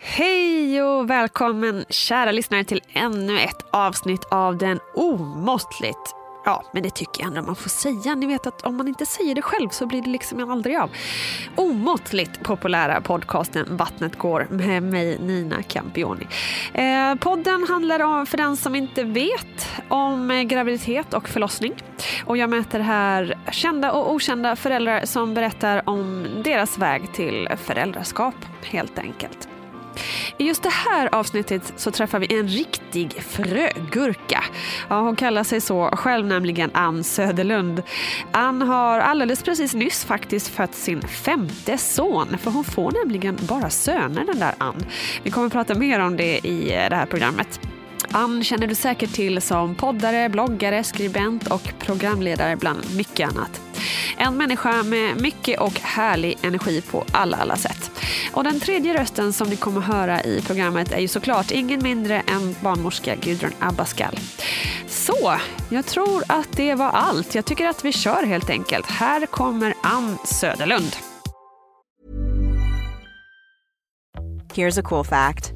Hej och välkommen kära lyssnare till ännu ett avsnitt av den omåttligt Ja, men det tycker jag ändå man får säga. Ni vet att om man inte säger det själv så blir det liksom aldrig av. Omåttligt populära podcasten Vattnet går med mig Nina Campioni. Eh, podden handlar om, för den som inte vet, om graviditet och förlossning. Och jag möter här kända och okända föräldrar som berättar om deras väg till föräldraskap helt enkelt. I just det här avsnittet så träffar vi en riktig frögurka. Ja, hon kallar sig så själv, nämligen Ann Söderlund. Ann har alldeles precis nyss faktiskt fött sin femte son, för hon får nämligen bara söner den där Ann. Vi kommer att prata mer om det i eh, det här programmet. Ann känner du säkert till som poddare, bloggare, skribent och programledare bland mycket annat. En människa med mycket och härlig energi på alla, alla sätt. Och den tredje rösten som ni kommer höra i programmet är ju såklart ingen mindre än barnmorska Gudrun Abascal. Så, jag tror att det var allt. Jag tycker att vi kör helt enkelt. Här kommer Ann Söderlund. Here's a cool fact.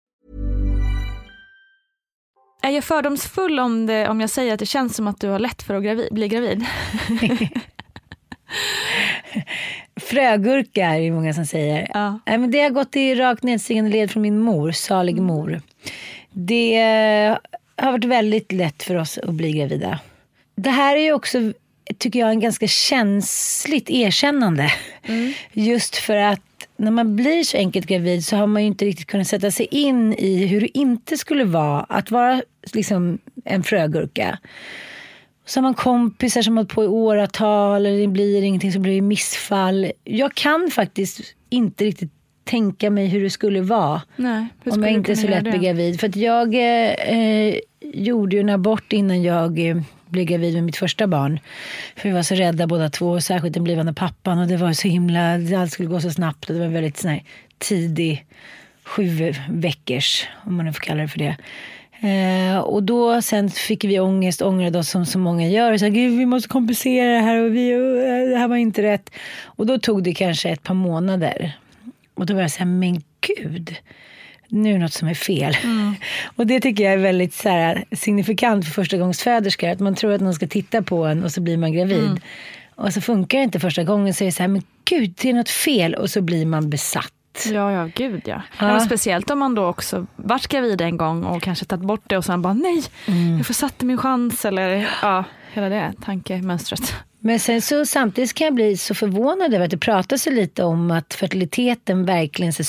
Är jag fördomsfull om, det, om jag säger att det känns som att du har lätt för att gravid, bli gravid? Frögurka är det många som säger. Ja. Nej, men det har gått i rakt nedstigande led från min mor, salig mm. mor. Det har varit väldigt lätt för oss att bli gravida. Det här är ju också, tycker jag, en ganska känsligt erkännande. Mm. Just för att när man blir så enkelt gravid så har man ju inte riktigt kunnat sätta sig in i hur det inte skulle vara att vara liksom en frögurka. Så har man kompisar som har hållit på i åratal eller det blir ingenting så blir det missfall. Jag kan faktiskt inte riktigt tänka mig hur det skulle vara Nej, om jag inte är så lätt blir gravid. För att jag eh, gjorde ju en abort innan jag eh, blev gravid med mitt första barn. För vi var så rädda båda två, särskilt den blivande pappan. Och det var så himla, allt skulle gå så snabbt. Och det var väldigt sån här, tidig, sju veckors, om man nu får kalla det för det. Eh, och då sen fick vi ångest, ångrade oss som så många gör. Så, Gud, vi måste kompensera det här och vi, eh, det här var inte rätt. Och då tog det kanske ett par månader Och då var jag så här, men gud, nu är det något som är fel. Och det tycker jag är väldigt så här, signifikant för förstagångsföderskor. Att man tror att någon ska titta på en och så blir man gravid. Och så funkar det inte första gången så är det så här, men gud, det är något fel. Och så blir man besatt. Ja, ja, gud ja. Ja. ja. speciellt om man då också varit gravid en gång och kanske tagit bort det och sen bara nej, jag försatte min chans eller ja, hela det tankemönstret. Men sen så samtidigt kan jag bli så förvånad över att det pratas så lite om att fertiliteten verkligen så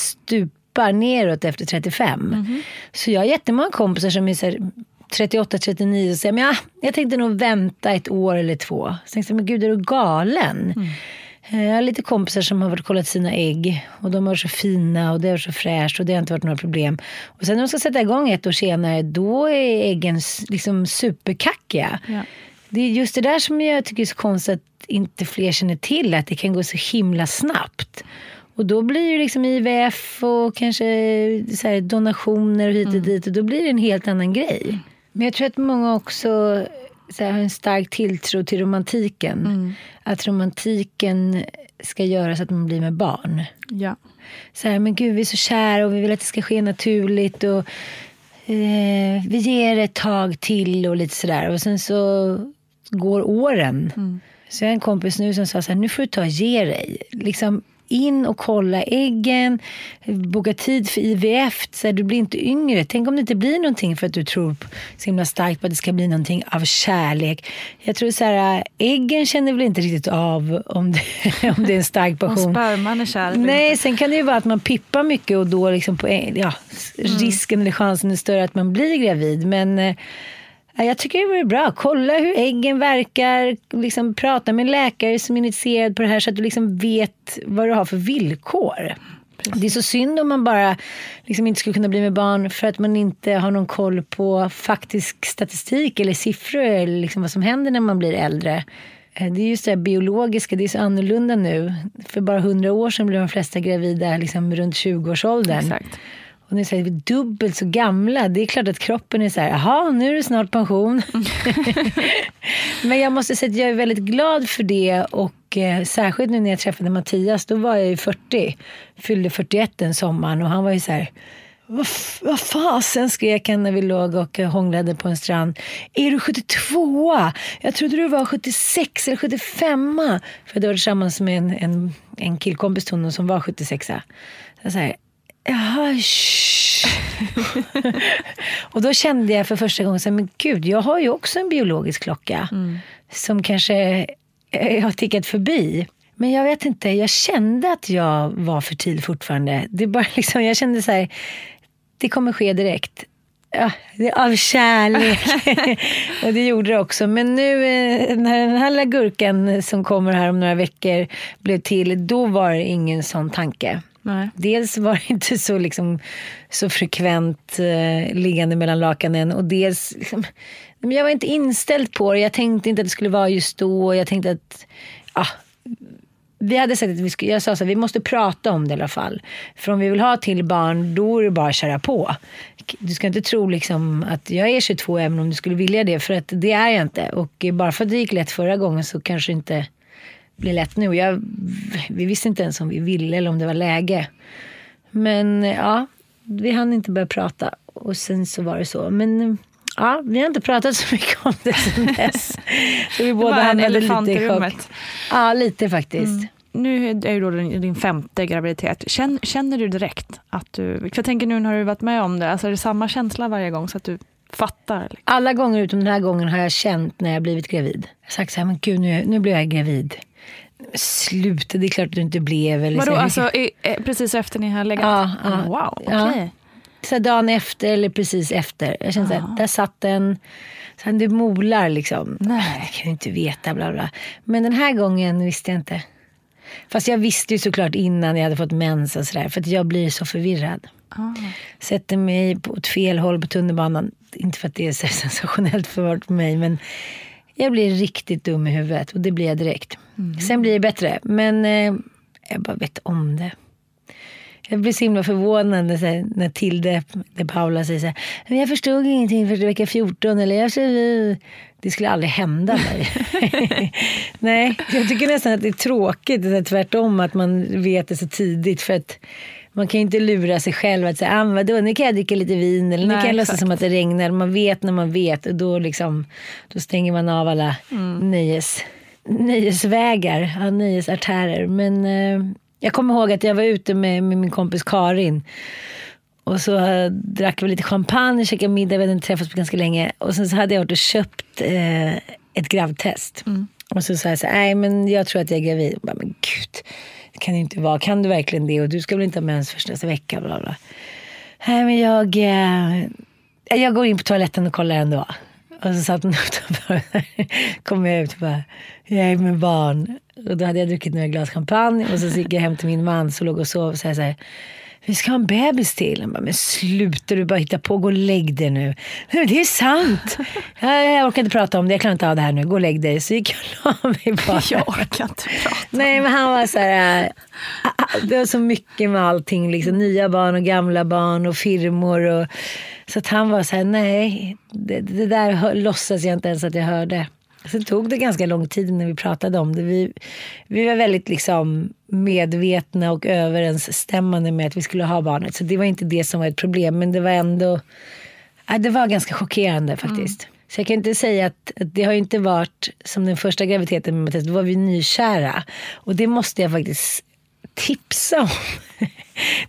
stupar neråt efter 35. Så jag har jättemånga kompisar som är så här 38-39 och säger men ja, jag tänkte nog vänta ett år eller två. Så tänkte jag, men gud är du galen? Eh, Jag har lite kompisar som har varit och kollat sina ägg och de var så fina och det var så fräscht och det har inte varit några problem. Och sen när de ska sätta igång ett år senare då är äggen liksom superkackiga. Ja. Det är just det där som jag tycker är så konstigt att inte fler känner till, att det kan gå så himla snabbt. Och då blir det liksom IVF och kanske här donationer och hit och dit och då blir det en helt annan grej. Men jag tror att många också så här, har en stark tilltro till romantiken. Att romantiken ska göra så att man blir med barn. Ja. Så här, men gud vi är så kära och vi vill att det ska ske naturligt. Och, eh, vi ger ett tag till och lite sådär. Och sen så går åren. Så jag har en kompis nu som sa så här, nu får du ta och ge dig. Liksom in och kolla äggen, boka tid för IVF. Så här, du blir inte yngre. Tänk om det inte blir någonting för att du tror så himla starkt på att det ska bli någonting av kärlek. Jag tror så här, äggen känner väl inte riktigt av om det, om det är en stark Om passion. sperman är kär. Nej, sen kan det ju vara att man pippar mycket och då liksom på, ja, risken eller chansen är större att man blir gravid. Men eh, jag tycker det vore bra. Kolla hur äggen verkar. Liksom, prata med en läkare som är initierad på det här så att du liksom vet vad du har för villkor. Det är så synd om man bara liksom inte skulle kunna bli med barn för att man inte har någon koll på faktisk statistik eller siffror eller liksom vad som händer när man blir äldre. Eh, Det är just det biologiska, det är så annorlunda nu. För bara hundra år sedan blev de flesta gravida liksom runt 20-årsåldern. Exakt. Och nu säger vi dubbelt så gamla. Det är klart att kroppen är så här, jaha, nu är det snart pension. Men jag måste säga att jag är väldigt glad för det. Och eh, särskilt nu när jag träffade Mattias, då var jag ju 40. Fyllde 41 den sommaren och han var ju så här, vad, vad fasen skrek han när vi låg och eh, hånglade på en strand. Är du 72? Jag trodde du var 76 eller 75. För jag var tillsammans med en, en, en killkompis till honom som var 76. Så jag så här, Jaha. Och då kände jag för första gången, så här, men gud, jag har ju också en biologisk klocka. Som kanske eh, har tickat förbi. Men jag vet inte, jag kände att jag var fertil fortfarande. Det bara liksom, jag kände så här, det kommer ske direkt. Ja, det är av kärlek. och det gjorde det också. Men nu eh, när den här lilla gurkan som kommer här om några veckor blev till, då var det ingen sån tanke. Nej. Dels var det inte så, liksom, så frekvent eh, liggande mellan lakanen och dels liksom, men jag var inte inställd på det. Jag tänkte inte att det skulle vara just då. Jag tänkte att ah, vi hade sagt att vi skulle, jag sa så här, vi måste prata om det i alla fall. För om vi vill ha till barn, då är det bara att köra på. Du ska inte tro liksom att jag är 22 även om du skulle vilja det. För att det är jag inte. Och bara för att det gick lätt förra gången så kanske det inte blir lätt nu. Jag, vi visste inte ens om vi ville eller om det var läge. Men ja, vi hann inte börja prata. Och sen så var det så. Men ja, vi har inte pratat så mycket om det sen dess. Så vi båda hamnade lite i chock. Ja, lite faktiskt. Nu är det då din, din femte graviditet. Känner, känner du direkt att du... För jag tänker nu när du varit med om det, alltså är det samma känsla varje gång så att du fattar? liksom? Alla gånger utom den här gången har jag känt när jag blivit gravid. Jag har sagt så här, men gud nu, nu blir jag gravid. Sluta, det är klart att du inte blev. Eller Vadå, så alltså i, eh, precis efter ni har legat? Ja, ja. Wow, okej. Ja. så här, dagen efter eller precis efter. Jag kände så här, där satt den. Sen det molar liksom. Nej. Det kan du inte veta, bla bla. Men den här gången visste jag inte. Fast jag visste ju såklart innan jag hade fått mens och sådär. För att jag blir så förvirrad. Ah. Sätter mig på ett fel håll på tunnelbanan. Inte för att det är så sensationellt för mig. Men jag blir riktigt dum i huvudet. Och det blir jag direkt. Sen blir det bättre. Men eh, jag bara vet om det. Jag blir så himla förvånad när, när Tilde, de Paula säger så här, jag förstod ingenting för vecka 14 eller jag Det skulle aldrig hända mig. Nej, jag tycker nästan att det är tråkigt, det är tvärtom att man vet det så tidigt för att Man kan ju inte lura sig själv att säga, ah, vadå, nu kan jag dricka lite vin eller nu Nej, kan jag låtsas som att det regnar. Man vet när man vet och då, liksom, då stänger man av alla Mm. nöjes, nöjesvägar, ja, nöjesartärer. Men eh, jag kommer ihåg att jag var ute med, med min kompis Karin. Och så drack vi lite champagne, käkade middag, vi hade inte träffats på ganska länge. Och sen så hade jag varit och köpt eh, ett gravtest. Och så sa jag så här, nej men jag tror att jag är gravid. Och bara, men gud, kan det inte vara. Kan du verkligen det? Och du ska väl inte ha mens först nästa vecka? Bla bla. Nej men jag, eh, jag går in på toaletten och kollar ändå. Och så satt hon utanför. kom jag ut och bara, jag är med barn. Och då hade jag druckit några glas champagne. Och så gick jag hem till min man som låg och sov och sa så här, vi ska ha en bebis till. Han bara, men sluta du bara hitta på, gå och lägg dig nu. Det är sant. jag, jag orkar inte prata om det, jag klarar inte av det här nu, gå och lägg dig. Så gick jag och la mig bara. Jag orkar inte prata. Nej men han var så här, äh, det var så mycket med allting, liksom, nya barn och gamla barn och firmor. Och, så att han var så här, nej, det, det där låtsas jag inte ens att jag hörde. Sen tog det ganska lång tid när vi pratade om det. Vi, vi var väldigt liksom medvetna och överensstämmande med att vi skulle ha barnet. Så det var inte det som var ett problem. Men det var ändå det var ganska chockerande faktiskt. Så jag kan inte säga att, att det har inte varit som den första graviditeten med Mattias, då var vi nykära. Och det måste jag faktiskt tipsa om.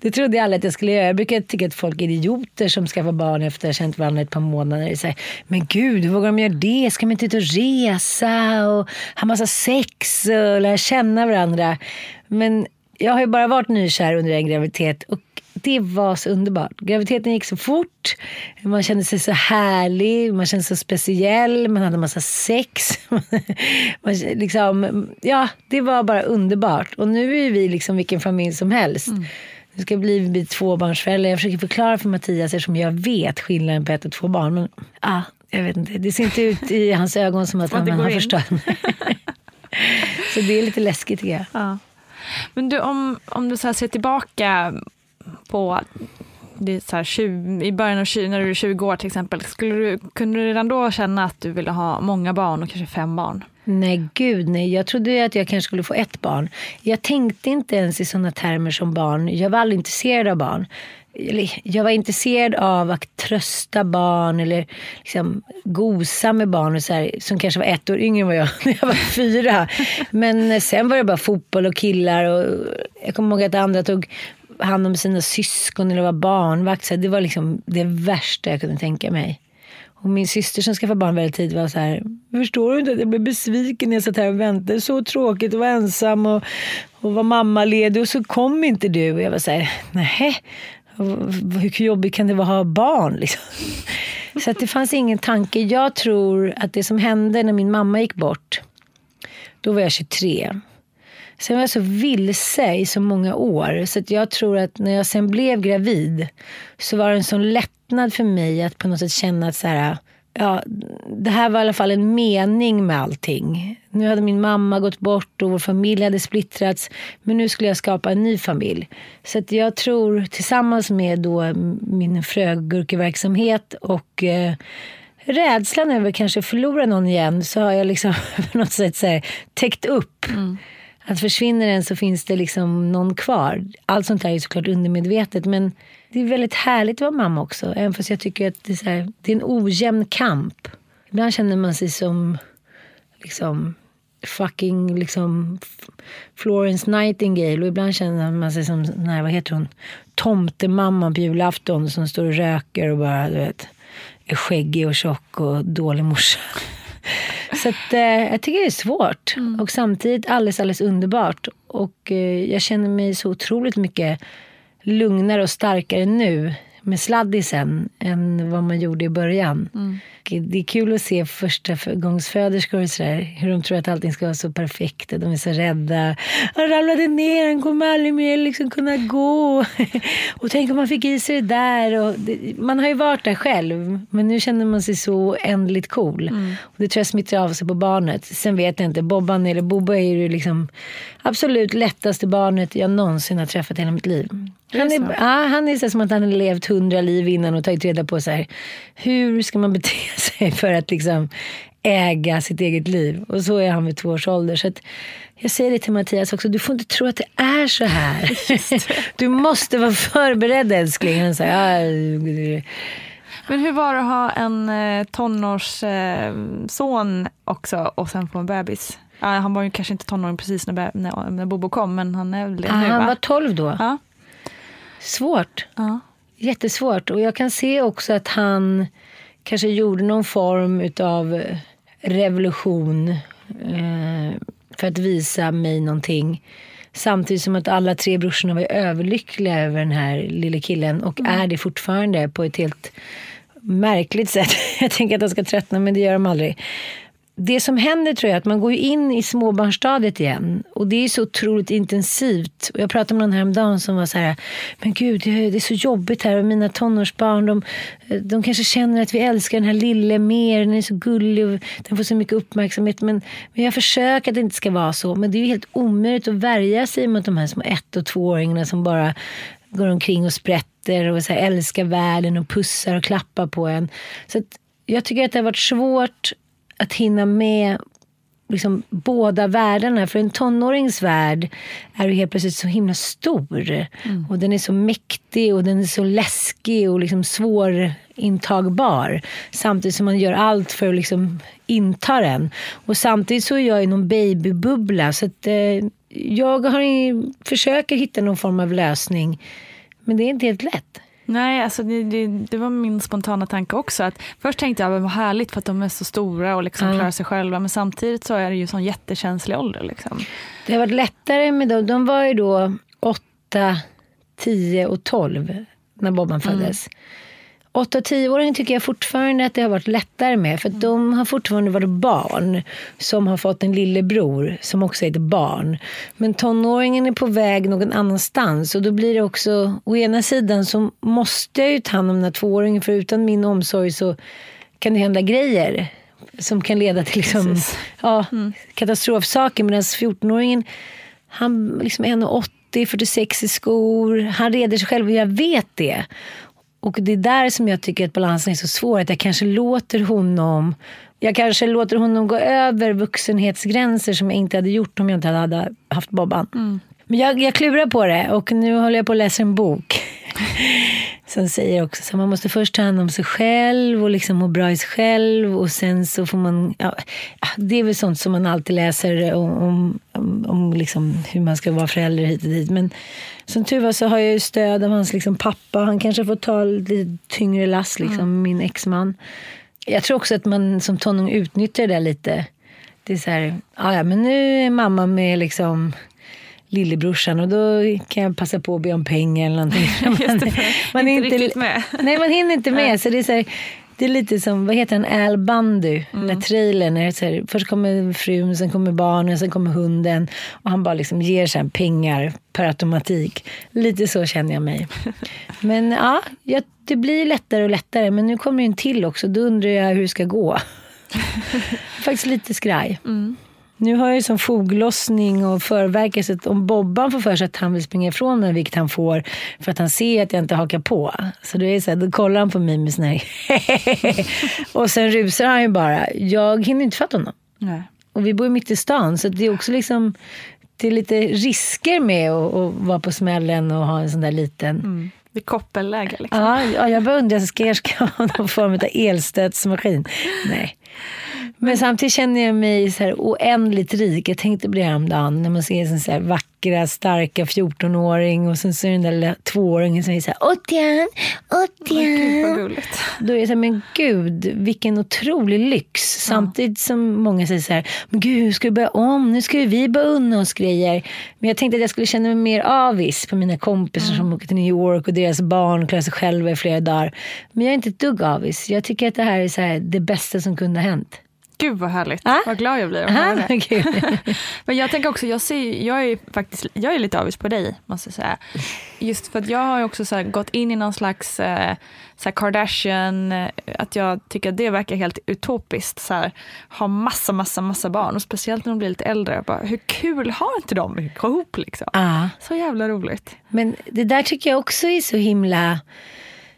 Det trodde jag aldrig att jag skulle göra. Jag brukar tycka att folk är idioter som skaffar barn efter att ha känt varandra ett par månader. Så här, men gud, hur vågar de göra det? Ska man inte ut och resa och ha massa sex och lära känna varandra? Men jag har ju bara varit nykär under en graviditet och det var så underbart. Graviditeten gick så fort. Man kände sig så härlig, man kände sig så speciell, man hade massa sex. man, liksom, ja, det var bara underbart. Och nu är vi liksom vilken familj som helst. Nu ska bli, bli tvåbarnsförälder. Jag försöker förklara för Mattias eftersom jag vet skillnaden på ett och två barn. Men ah, jag vet inte, det ser inte ut i hans ögon som att han in. förstått. så det är lite läskigt tycker jag. Ja. Men du, om, om du så ser tillbaka på det är så här 20, i början av 20, när du är 20 år till exempel, skulle du, kunde du redan då känna att du ville ha många barn och kanske fem barn? Nej, gud nej. Jag trodde att jag kanske skulle få ett barn. Jag tänkte inte ens i sådana termer som barn. Jag var aldrig intresserad av barn. Jag var intresserad av att trösta barn eller liksom gosa med barn och så här, som kanske var ett år yngre än vad jag när jag var fyra. Men sen var det bara fotboll och killar. Och jag kommer ihåg att andra tog hand om sina syskon eller vara barnvakt. Så Det var liksom det värsta jag kunde tänka mig. Och min syster som skaffade barn väldigt tidigt var så här, förstår du inte att jag blev besviken när jag satt här och väntade? Så tråkigt att vara ensam och, och vara mammaledig och så kom inte du. Och jag var så här, nej, hur jobbigt kan det vara att ha barn? Liksom. Så att det fanns ingen tanke. Jag tror att det som hände när min mamma gick bort, då var jag 23. Sen var jag så vilse i så många år. Så att jag tror att när jag sen blev gravid så var det en sån lättnad för mig att på något sätt känna att så här, ja, det här var i alla fall en mening med allting. Nu hade min mamma gått bort och vår familj hade splittrats. Men nu skulle jag skapa en ny familj. Så att jag tror tillsammans med då min frögurkeverksamhet och eh, rädslan över att kanske förlora någon igen så har jag liksom på något sätt så här, täckt upp. Mm. Att försvinner en så finns det liksom någon kvar. Allt sånt där är ju såklart undermedvetet. Men det är väldigt härligt att vara mamma också. Även fast jag tycker att det är, så här, det är en ojämn kamp. Ibland känner man sig som liksom fucking liksom Florence Nightingale och ibland känner man sig som nej, vad heter hon? tomtemamman på julafton som står och röker och bara du vet, är skäggig och tjock och dålig morsa. Så att, eh, jag tycker det är svårt och samtidigt alldeles, alldeles underbart. Och eh, jag känner mig så otroligt mycket lugnare och starkare nu med sladdisen än vad man gjorde i början. Det är kul att se första gångsföderskor och sådär, hur de tror att allting ska vara så perfekt. och De är så rädda. Han ramlade ner, han kommer aldrig mer liksom kunna gå. Och tänk om man fick i sig det där. Och det, man har ju varit där själv, men nu känner man sig så ändligt cool. Och det tror jag smittar av sig på barnet. Sen vet jag inte, Bobban eller Bobo är ju liksom absolut lättaste barnet jag någonsin har träffat i hela mitt liv. Han är, ja, han är så som att han har levt hundra liv innan och tagit reda på så här, hur ska man bete sig för att liksom äga sitt eget liv. Och så är han vid två års ålder. Så jag säger det till Mattias också, du får inte tro att det är så här. Du måste vara förberedd älskling. Han säger, Men hur var det att ha en eh, tonårsson eh, också och sen få en bebis? Han var ju kanske inte tonåring precis när, när, när Bobo kom, men han är väl det ah, nu va? Han var 12 då. Ja. Svårt. Ja. Jättesvårt. Och jag kan se också att han kanske gjorde någon form av revolution eh, för att visa mig någonting. Samtidigt som att alla tre brorsorna var överlyckliga över den här lille killen och mm. är det fortfarande på ett helt märkligt sätt. Jag tänker att de ska tröttna men det gör de aldrig det som händer tror jag är att man går in i småbarnsstadiet igen. Och det är så otroligt intensivt. Och jag pratade med någon häromdagen som var så här, men gud det är så jobbigt här och mina tonårsbarn de, eh, de kanske känner att vi älskar den här lille mer, den är så gullig och den får så mycket uppmärksamhet. Men, men jag försöker att det inte ska vara så. Men det är ju helt omöjligt att värja sig mot de här små ett och tvååringarna som bara går omkring och sprätter och så här, älskar världen och pussar och klappar på en. Så jag tycker att det har varit svårt att hinna med liksom båda världarna. För en tonårings värld är ju helt plötsligt så himla stor. Mm. Och den är så mäktig och den är så läskig och liksom svårintagbar. Samtidigt som man gör allt för att liksom inta den. Och samtidigt så är jag i någon babybubbla. Så att, eh, jag har, försöker hitta någon form av lösning. Men det är inte helt lätt. Nej, alltså det, det, det, var min spontana tanke också. Att först tänkte jag vad härligt för att de är så stora och liksom mm. klarar sig själva. Men samtidigt så är det ju sån jättekänslig ålder. Liksom. Det har varit lättare med dem. De var ju då 8, 10 och 12 när Bobban föddes. Mm. 8 och 10-åringen tycker jag fortfarande att det har varit lättare med. För de har fortfarande varit barn som har fått en lillebror som också är ett barn. Men tonåringen är på väg någon annanstans. Och då blir det också, å ena sidan så måste jag ju ta hand om den här tvååringen för utan min omsorg så kan det hända grejer som kan leda till liksom, ja, mm. katastrofsaker. Medan 14-åringen, han liksom är 1,80, 46 i skor. Han reder sig själv och jag vet det. Och det är där som jag tycker att balansen är så svår. Att jag kanske låter honom jag kanske låter honom gå över vuxenhetsgränser som jag inte hade gjort om jag inte hade haft Bobban. Mm. Men jag, jag klurar på det och nu håller jag på att läsa en bok. Som säger också att man måste först ta hand om sig själv och liksom må bra i sig själv. Och sen så får man... Ja, det är väl sånt som man alltid läser om, om, om, om liksom hur man ska vara förälder hit och dit. Men som tur var så har jag ju stöd av hans liksom pappa. Han kanske får ta lite tyngre lass, liksom, mm. min exman. Jag tror också att man som tonåring utnyttjar det där lite. Det är så här, ja men nu är mamma med liksom lillebrorsan och då kan jag passa på att be om pengar eller någonting. Man, man är inte riktigt med. Nej, man hinner inte med. Så det är så här, det är lite som, vad heter han, Al Bundy, mm. den där mm. trailern. När så här, först kommer frun, sen kommer barnen, sen kommer hunden. Och han bara liksom ger så pengar per automatik. Lite så känner jag mig. Men ja, det blir lättare och lättare. Men nu kommer det en till också. Då undrar jag hur det ska gå. Faktiskt lite skraj. Mm. Nu har jag ju som foglossning och att om Bobban får för sig att han vill springa ifrån mig, vilket han får för att han ser att jag inte hakar på. Så då, är så här, då kollar han på mig med sån här Och sen rusar han ju bara. Jag hinner inte fatta honom. Nej. Och vi bor mitt i stan så det är också liksom det är lite risker med att, att vara på smällen och ha en sån där liten mm. Vid koppelläge liksom. Ja, jag bara undrar, ska jag ska ha någon form av elstötsmaskin? Nej. Men samtidigt känner jag mig så här oändligt rik. Jag tänkte på det häromdagen när man ser en så här vackra, starka 14-åring och sen så är den där tvååringen som är så här Åttian, Åttian. Då är jag så här, men gud vilken otrolig lyx. Samtidigt som många säger så här, men gud ska vi börja om? Nu ska vi börja unna oss grejer. Men jag tänkte att jag skulle känna mig mer avis på mina kompisar mm. som åker till New York och deras barn klarar sig själva i flera dagar. Men jag är inte ett dugg avis. Jag tycker att det här är så här, det bästa som kunde ha hänt. Gud vad härligt. Ah? Vad glad jag blir att höra det. Men jag tänker också, jag, ser, jag, är faktiskt, jag är lite avis på dig, måste jag säga. Just för att jag har också så gått in i någon slags eh, så Kardashian, eh, att jag tycker att det verkar helt utopiskt. Så här, ha massa, massa, massa barn och speciellt när de blir lite äldre. Bara, hur kul har inte de ihop liksom? Ah. Så jävla roligt. Men det där tycker jag också är så himla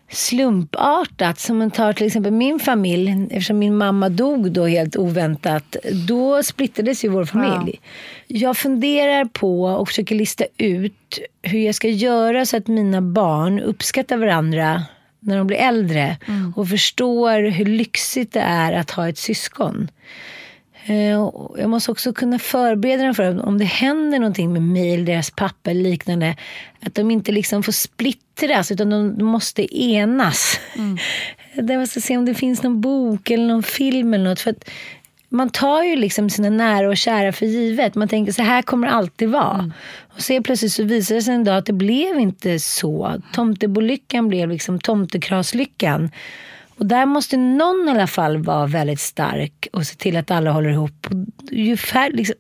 slumpartat. Som man tar till exempel min familj, eftersom min mamma dog då helt oväntat, då splittrades ju vår familj. Ja. Jag funderar på och försöker lista ut hur jag ska göra så att mina barn uppskattar varandra när de blir äldre mm. och förstår hur lyxigt det är att ha ett syskon. Eh, jag måste också kunna förbereda dem för att om det händer någonting med eller deras pappa eller liknande, att de inte liksom får splittras utan de måste enas. Mm. Jag måste se om det finns någon bok eller någon film eller något. För att man tar ju liksom sina nära och kära för givet. Man tänker så här kommer det alltid vara. Mm. Och så plötsligt så visar det sig en dag att det blev inte så. Tomtebolyckan blev liksom tomtekraslyckan. Och där måste någon i alla fall vara väldigt stark och se till att alla håller ihop. Och ju, fär, liksom,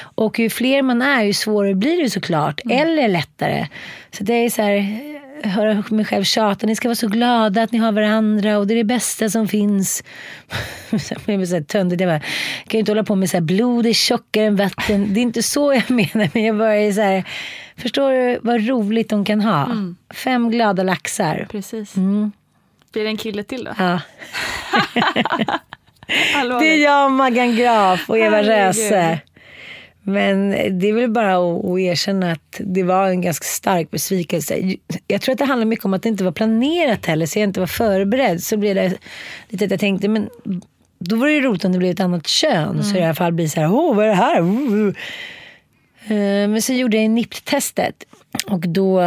och ju fler man är, ju svårare blir det såklart. Mm. Eller lättare. Så det är så här, höra mig själv tjata. Ni ska vara så glada att ni har varandra och det är det bästa som finns. jag blir så töntigt. Jag bara, kan ju inte hålla på med så här, blod är tjockare än vatten. Det är inte så jag menar. Men jag bara så här, förstår du vad roligt de kan ha? Mm. Fem glada laxar. Precis. Mm. Blir det en kille till då? Ja. det är jag, Maggan Graf och Eva Röse. Men det är väl bara att, erkänna att det var en ganska stark besvikelse. Jag tror att det handlar mycket om att det inte var planerat heller, så jag inte var förberedd. Så blev det lite att jag tänkte, men då var det roligt om det blev ett annat kön. Mm. Så i alla fall blir så här, åh vad är det här? Men så gjorde jag NIPT-testet. Och då,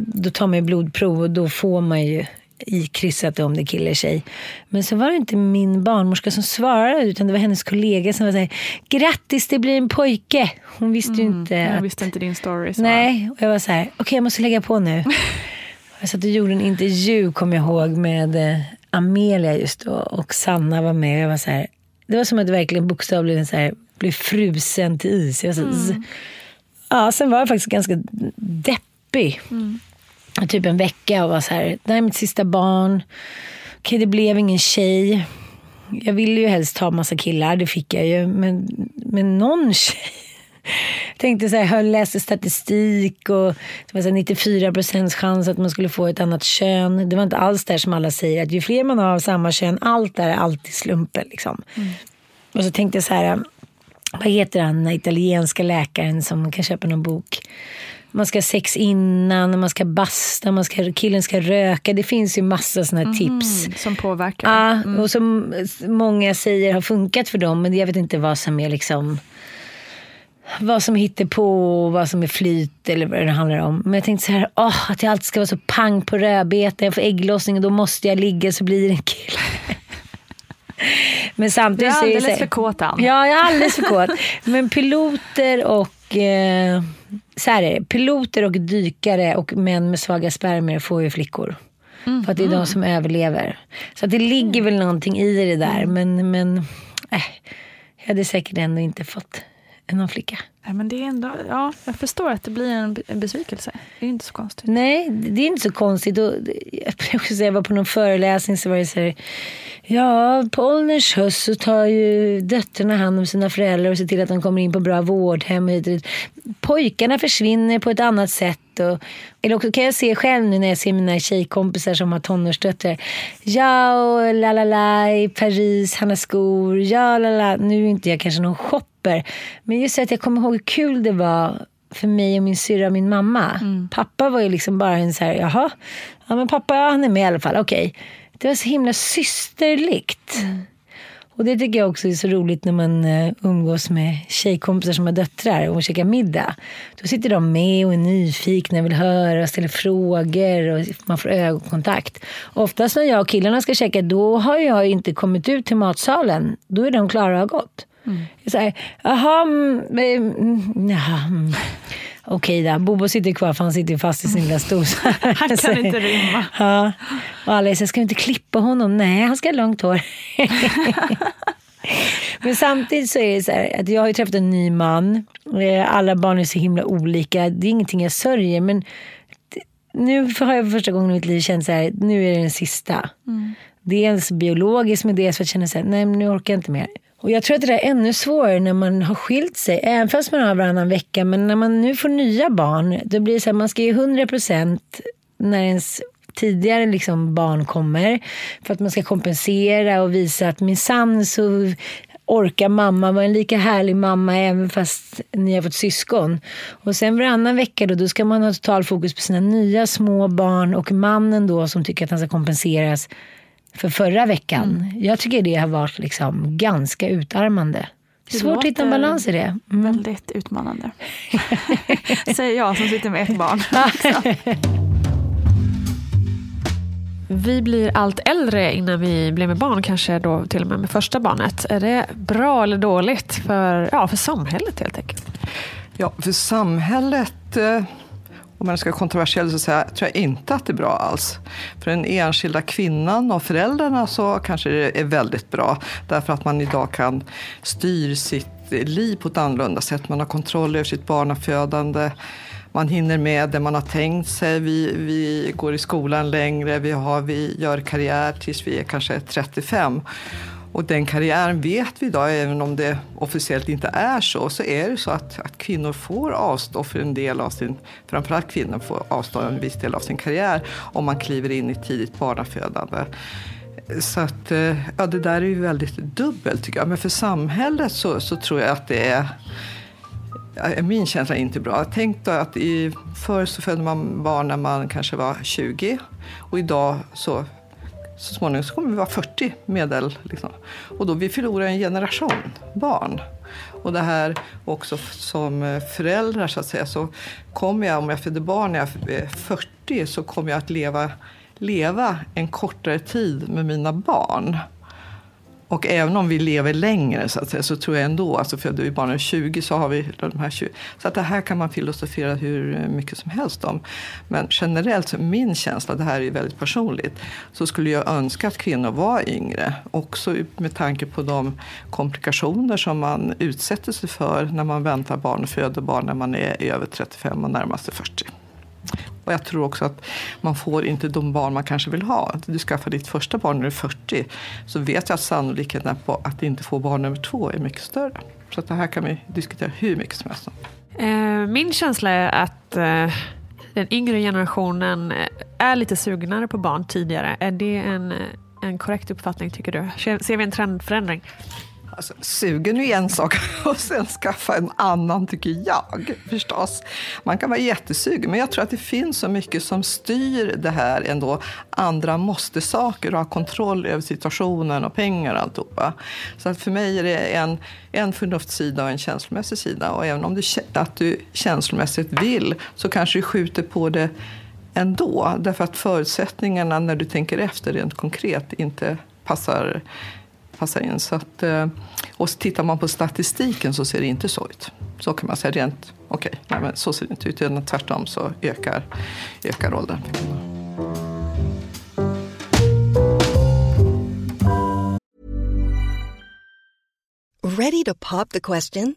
då tar man blodprov och då får man ju i krysset om det är kille tjej. Men så var det inte min barnmorska som svarade utan det var hennes kollega som var såhär, grattis det blir en pojke. Hon visste mm, ju inte. Hon att... visste inte din story. Så. Nej, och jag var så här, okej okay, jag måste lägga på nu. jag satt och gjorde en intervju, kommer jag ihåg, med eh, Amelia just då och Sanna var med. Jag var så här, det var som att verkligen bokstavligen så här, blev frusen till is. Jag var så, mm. Ja, sen var jag faktiskt ganska deppig. Mm typ en vecka och var så här, det här är mitt sista barn. Okej, det blev ingen tjej. Jag ville ju helst ha massa killar, det fick jag ju. Men, men någon tjej. Tänkte så här, jag läste statistik och det var så 94 procents chans att man skulle få ett annat kön. Det var inte alls där som alla säger att ju fler man har av samma kön, allt där är alltid slumpen. Liksom. Mm. Och så tänkte jag så här, vad heter han, den italienska läkaren som kan köpa någon bok? Man ska ha sex innan, man ska basta, man ska, killen ska röka. Det finns ju massa sådana mm, tips. Som påverkar. Ja, mm. och som många säger har funkat för dem. Men jag vet inte vad som är liksom vad som hittar på, vad som är flyt eller vad det handlar om. Men jag tänkte så här, åh, att jag alltid ska vara så pang på rödbetan. Jag får ägglossning och då måste jag ligga så blir det en kille. Men samtidigt du är alldeles så, för kåt Ann. Ja, jag är alldeles för kåt. Men piloter och eh, så här är det. Piloter och dykare och män med svaga spermier får ju flickor. Mm. För att det är de mm. som överlever. Så det ligger väl någonting i det där. Mm. Men, men äh, jag hade säkert ändå inte fått någon flicka. Men det är ändå, ja, jag förstår att det blir en, besvikelse. Det är inte så konstigt. Nej, det är inte så konstigt. Och, jag var på någon föreläsning så var det så här, Ja, på ålderns höst så tar ju döttrarna hand om sina föräldrar och ser till att de kommer in på bra vårdhem. Pojkarna försvinner på ett annat sätt. Och, eller också kan jag se själv nu när jag ser mina tjejkompisar som har tonårsdöttrar. Ja, och la la la i Paris, han har skor. Ja, la la. Nu är inte jag kanske någon shopper. Men just att jag kommer ihåg hur kul det var för mig och min syrra och min mamma. Mm. Pappa var ju liksom bara en så här, jaha, ja men pappa han är med i alla fall, okej. Okay. Det var så himla systerligt. Mm. Och det tycker jag också är så roligt när man uh, umgås med tjejkompisar som har döttrar och käkar middag. Då sitter de med och är nyfikna, vill höra och ställer frågor och man får ögonkontakt. Oftast när jag och killarna ska käka, då har jag inte kommit ut till matsalen. Då är de klara och gått. Mm. Så här, jaha, mm, mm. Okej då, Bobo sitter kvar för han sitter fast i sin lilla stol. han kan inte rymma. Ja. Och alla säger, ska vi inte klippa honom? Nej, han ska ha långt hår. Men samtidigt så är det så här, att jag har ju träffat en ny man. Eh, alla barn är så himla olika. Det är ingenting jag sörjer. Men nu har jag för första gången i mitt liv känt så här, nu är det den sista. Mm. Dels biologiskt men dels för att känna så här, nej men nu orkar jag inte mer. Och jag tror att det är ännu svårare när man har skilt sig, även fast man har varannan vecka. Men när man nu får nya barn, då blir det så här, man ska ge 100 procent när ens tidigare liksom barn kommer. För att man ska kompensera och visa att minsann så orkar mamma vara en lika härlig mamma även fast ni har fått syskon. Och sen varannan vecka då, då ska man ha total fokus på sina nya små barn och mannen då som tycker att han ska kompenseras för förra veckan. Mm. Jag tycker det har varit liksom ganska utarmande. Det Svårt att hitta en balans i det. Mm. Väldigt utmanande. Säger jag som sitter med ett barn. Vi blir allt äldre innan vi blir med barn, kanske då till och med med första barnet. Är det bra eller dåligt för, ja, för samhället helt enkelt? Ja, för samhället, eh, om man ska vara kontroversiell så säga, tror jag inte att det är bra alls. För den enskilda kvinnan och föräldrarna så kanske det är väldigt bra. Därför att man idag kan styra sitt liv på ett annorlunda sätt. Man har kontroll över sitt barnafödande man hinner med det man har tänkt sig. Vi, vi går i skolan längre, vi, har, vi gör karriär tills vi är kanske 35. Och den karriären vet vi idag, även om det officiellt inte är så, så är det så att, att kvinnor får avstå för en del av sin, framförallt kvinnor får avstå en viss del av sin karriär om man kliver in i tidigt barnafödande. Så att, eh, ja, det där är ju väldigt dubbelt tycker jag. Men för samhället så, så tror jag att det är min känsla är inte bra. Tänk då att i, förr så födde man barn när man kanske var 20 och idag så så småningom så kommer vi vara 40 medel. Liksom. Och då vi förlorar en generation barn. Och det här också som eh, föräldrar, så att säga så kommer jag, om jag föder barn när jag är 40 så kommer jag att leva, leva en kortare tid med mina barn. Och även om vi lever längre så, att säga, så tror jag ändå, alltså för vi barn är 20 så har vi de här 20. Så att det här kan man filosofera hur mycket som helst om. Men generellt, så min känsla, det här är väldigt personligt, så skulle jag önska att kvinnor var yngre. Också med tanke på de komplikationer som man utsätter sig för när man väntar barn och föder barn när man är över 35 och närmar sig 40. Och jag tror också att man får inte de barn man kanske vill ha. Du skaffar ditt första barn när du är 40 så vet jag att sannolikheten på att inte få barn nummer två är mycket större. Så att det här kan vi diskutera hur mycket som helst eh, Min känsla är att eh, den yngre generationen eh, är lite sugnare på barn tidigare. Är det en, en korrekt uppfattning tycker du? Ser vi en trendförändring? Alltså, sugen är en sak och sen skaffa en annan tycker jag förstås. Man kan vara jättesugen men jag tror att det finns så mycket som styr det här ändå. Andra måste-saker och ha kontroll över situationen och pengar och alltihopa. Så att för mig är det en, en förnuftssida och en känslomässig sida. Och även om du, att du känslomässigt vill så kanske du skjuter på det ändå. Därför att förutsättningarna när du tänker efter rent konkret inte passar passar in. Så att, eh, och och tittar man på statistiken så ser det inte så ut. Så kan man säga rent, okej, okay, men så ser det inte ut. Utan tvärtom så ökar, ökar åldern för kvinnor. Ready to pop the question?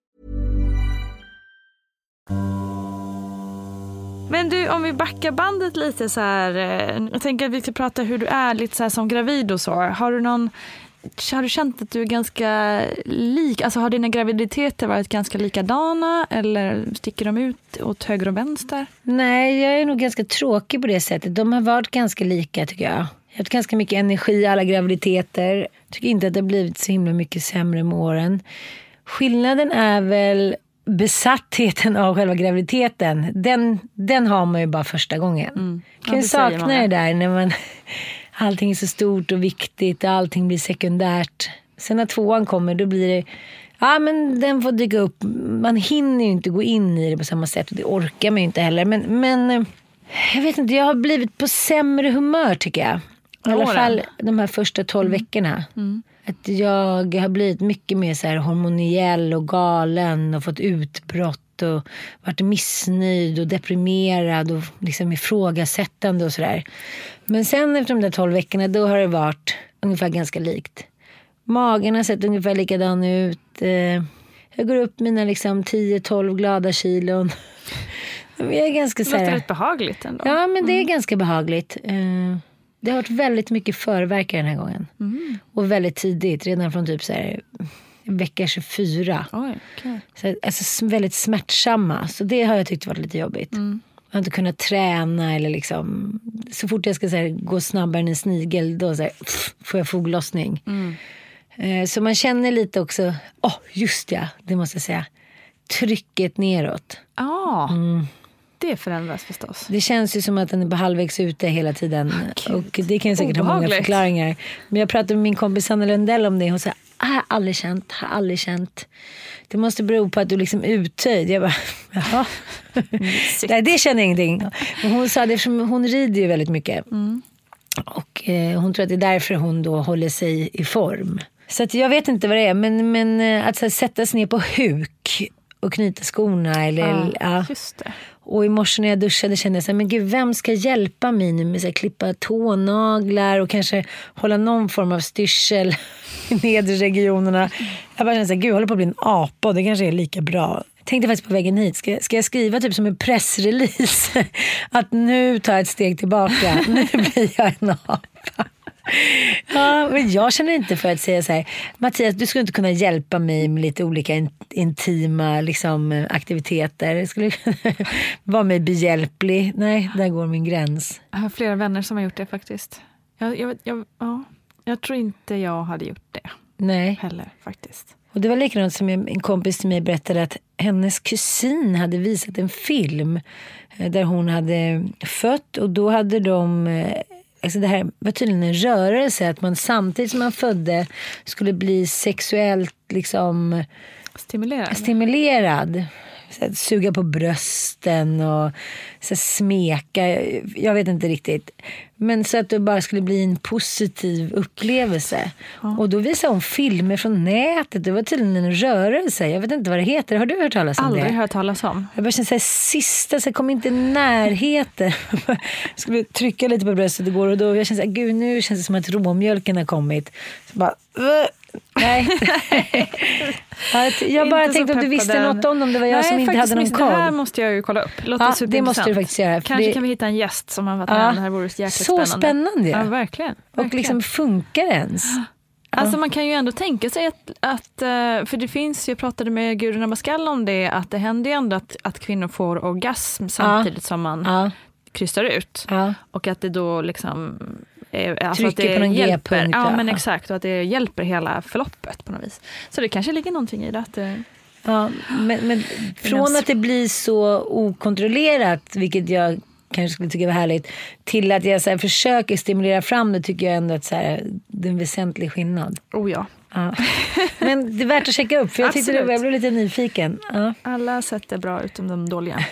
Men du, om vi backar bandet lite så här. Eh, jag tänker att vi ska prata hur du är lite så här som gravid och så. Har du någon har du känt att du är ganska lik? Alltså har dina graviditeter varit ganska likadana eller sticker de ut åt höger och vänster? Nej, jag är nog ganska tråkig på det sättet. De har varit ganska lika tycker jag. Jag har haft ganska mycket energi i alla graviditeter. Tycker inte att det har blivit så himla mycket sämre med åren. Skillnaden är väl besattheten av själva graviditeten. Den, den har man ju bara första gången. Mm. Ja, kan ju sakna det där när man, allting är så stort och viktigt och allting blir sekundärt. Sen när tvåan kommer då blir det Ja men den får dyka upp. Man hinner ju inte gå in i det på samma sätt och det orkar man ju inte heller. Men, men eh, jag vet inte, jag har blivit på sämre humör tycker jag. I alla fall de här första tolv Mm. veckorna. Att jag har blivit mycket mer så här hormoniell och galen och fått utbrott och varit missnöjd och deprimerad och liksom ifrågasättande och sådär. Men sen efter de där tolv veckorna då har det varit ungefär ganska likt. Magen har sett ungefär likadan ut. Eh, Jag går upp mina liksom 10-12 glada kilon. Jag är ganska Det låter rätt behagligt ändå. Ja, men det är ganska behagligt. Det har varit väldigt mycket förverkar den här gången. Och väldigt tidigt, redan från typ så här, vecka 24. Oj, okej. Så, alltså, väldigt smärtsamma. Så det har jag tyckt varit lite jobbigt. Jag har inte kunnat träna eller liksom... Så fort jag ska så här, gå snabbare än en snigel då så här, pff, får jag foglossning. Eh, Så man känner lite också, åh just ja, det måste jag säga. Trycket neråt. Ja, det förändras förstås. Det känns ju som att den är på halvvägs ute hela tiden. och det kan säkert ha många Obehagligt. förklaringar. Men jag pratade med min kompis Anna Lundell om det. Hon sa, "Ah, har aldrig känt, har aldrig känt. Det måste bero på att du liksom uttöjd. Jag bara, jaha. Nej, det känner jag ingenting. Men hon sa det eftersom hon rider ju väldigt mycket. Och eh, hon tror att det är därför hon då håller sig i form. Så jag vet inte vad det är. Men, men eh, att här, sätta sig ner på huk och knyta skorna. Eller, ja. Det. Och i morse när jag duschade kände jag så här, men gud vem ska hjälpa mig nu med att klippa tånaglar och kanske hålla någon form av styrsel i nedre regionerna. Jag bara kände så här, gud jag håller på att bli en apa och det kanske är lika bra. Jag tänkte faktiskt på vägen hit, ska, ska jag skriva typ som en pressrelease? Att nu tar jag ett steg tillbaka, nu blir jag en apa. Ja, men jag känner inte för att säga så här, Mattias du skulle inte kunna hjälpa mig med lite olika in, intima liksom, aktiviteter. Skulle kunna vara mig behjälplig. Nej, där går min gräns. Jag har flera vänner som har gjort det faktiskt. Jag, jag, jag, ja, jag tror inte jag hade gjort det Nej. heller faktiskt. Och det var likadant som en kompis till mig berättade att hennes kusin hade visat en film eh, där hon hade fött och då hade de eh, Alltså det här var tydligen en rörelse, att man samtidigt som man födde skulle bli sexuellt liksom Stimulerande. stimulerad. Så att suga på brösten och så att smeka. Jag vet inte riktigt. Men så att det bara skulle bli en positiv upplevelse. Och då visade hon filmer från nätet. Det var tydligen en rörelse. Jag vet inte vad det heter. Har du hört talas om Aldrig det? hört talas om. Jag bara kände så här, sista, så jag kom inte i närheten. Jag skulle trycka lite på bröstet igår och då jag kände så här, gud nu känns det som att råmjölken har kommit. Så bara. Nej. Ja, jag bara Inte så tänkte om du visste peppad. något om dem. Det var jag Nej, som inte hade någon koll. Det här måste jag ju kolla upp. Låter Ja, det måste du faktiskt göra, Kanske det- kan vi hitta en gäst som har varit Ja. med. Det här vore jäkligt Så spännande. spännande, ja. Ja, verkligen. Och verkligen. liksom funkar det ens? Alltså man kan ju ändå tänka sig att, att eh, för det finns, jag pratade med Gudrun Abascal om det, att det händer ju ändå att, att kvinnor får orgasm samtidigt som man Ja. krystar ut. Ja. Och att det då liksom... är- Alltså att Trycker det på någon hjälper. G-punkt, Ja, men exakt. Och att det hjälper hela förloppet på något vis. Så det kanske ligger någonting i det. Att det Ja, men, men från att det blir så okontrollerat, vilket jag kanske skulle tycka var härligt, till att jag så här, försöker stimulera fram det tycker jag ändå att så här, det är en väsentlig skillnad. oh ja. Ja. Men det är värt att checka upp för jag tyckte det, jag blev lite nyfiken. Ja. Alla sätt är bra utom de dåliga.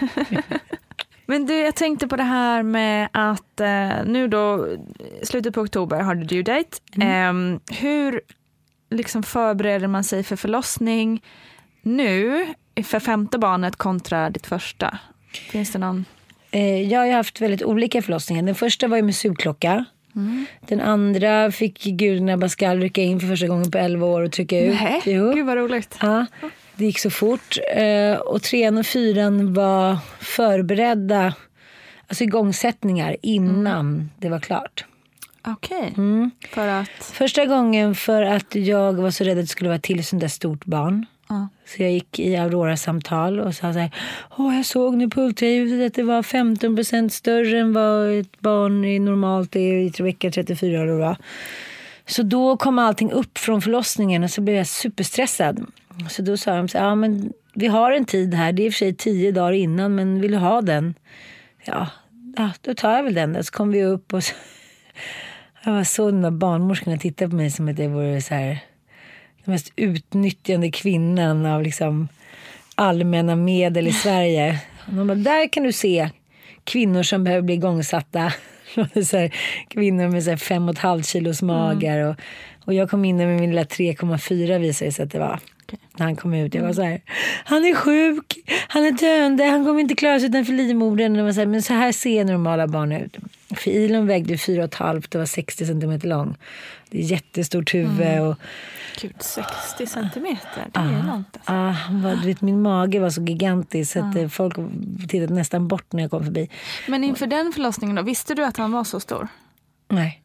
Men du, jag tänkte på det här med att eh, nu då, slutet på oktober har du due date. Mm. Eh, hur liksom förbereder man sig för förlossning nu för femte barnet kontra ditt första? Finns det någon? Eh, Jag har ju haft väldigt olika förlossningar. Den första var ju med sugklocka. Den andra fick gudarna Pascal rycka in för första gången på 11 år och trycka ut. Nej, Jo. gud vad roligt. Ja, det gick så fort. Eh, Och trean och fyran var förberedda, alltså igångsättningar innan det var klart. Okej, Mm. för att... Första gången för att jag var så rädd att det skulle vara till sånt där stort barn. Ja. Så jag gick i Aurora-samtal och sa så här, Åh, jag såg nu på ultraljudet att det var 15 procent större än vad ett barn är normalt är i vecka 34. Eller vad. Så då kom allting upp från förlossningen och så blev jag superstressad. Så då sa de så här, ja men vi har en tid här, det är i och för sig tio dagar innan, men vill du ha den? Ja, ja då tar jag väl den. då. Så kom vi upp och så, jag var så när barnmorskorna tittade på mig som att jag vore så här, den mest utnyttjande kvinnan av liksom allmänna medel i Sverige. De bara, där kan du se kvinnor som behöver bli igångsatta. här, kvinnor med så här fem och ett halvt kilos magar. Och, och jag kom in med min lilla 3,4 visade det sig att det var. När han kom ut. Jag var så här, han är sjuk, han är döende, han kommer inte klara sig utanför livmodern. Och det var så här, men så här ser normala barn ut. För Ilon vägde 4,5 och var 60 centimeter lång. Det är jättestort huvud. Och, Gud, 60 centimeter, det är långt. Alltså. Ah, du vet, min mage var så gigantisk så att Ja. eh, folk tittade nästan bort när jag kom förbi. Men inför den förlossningen då, visste du att han var så stor? Nej.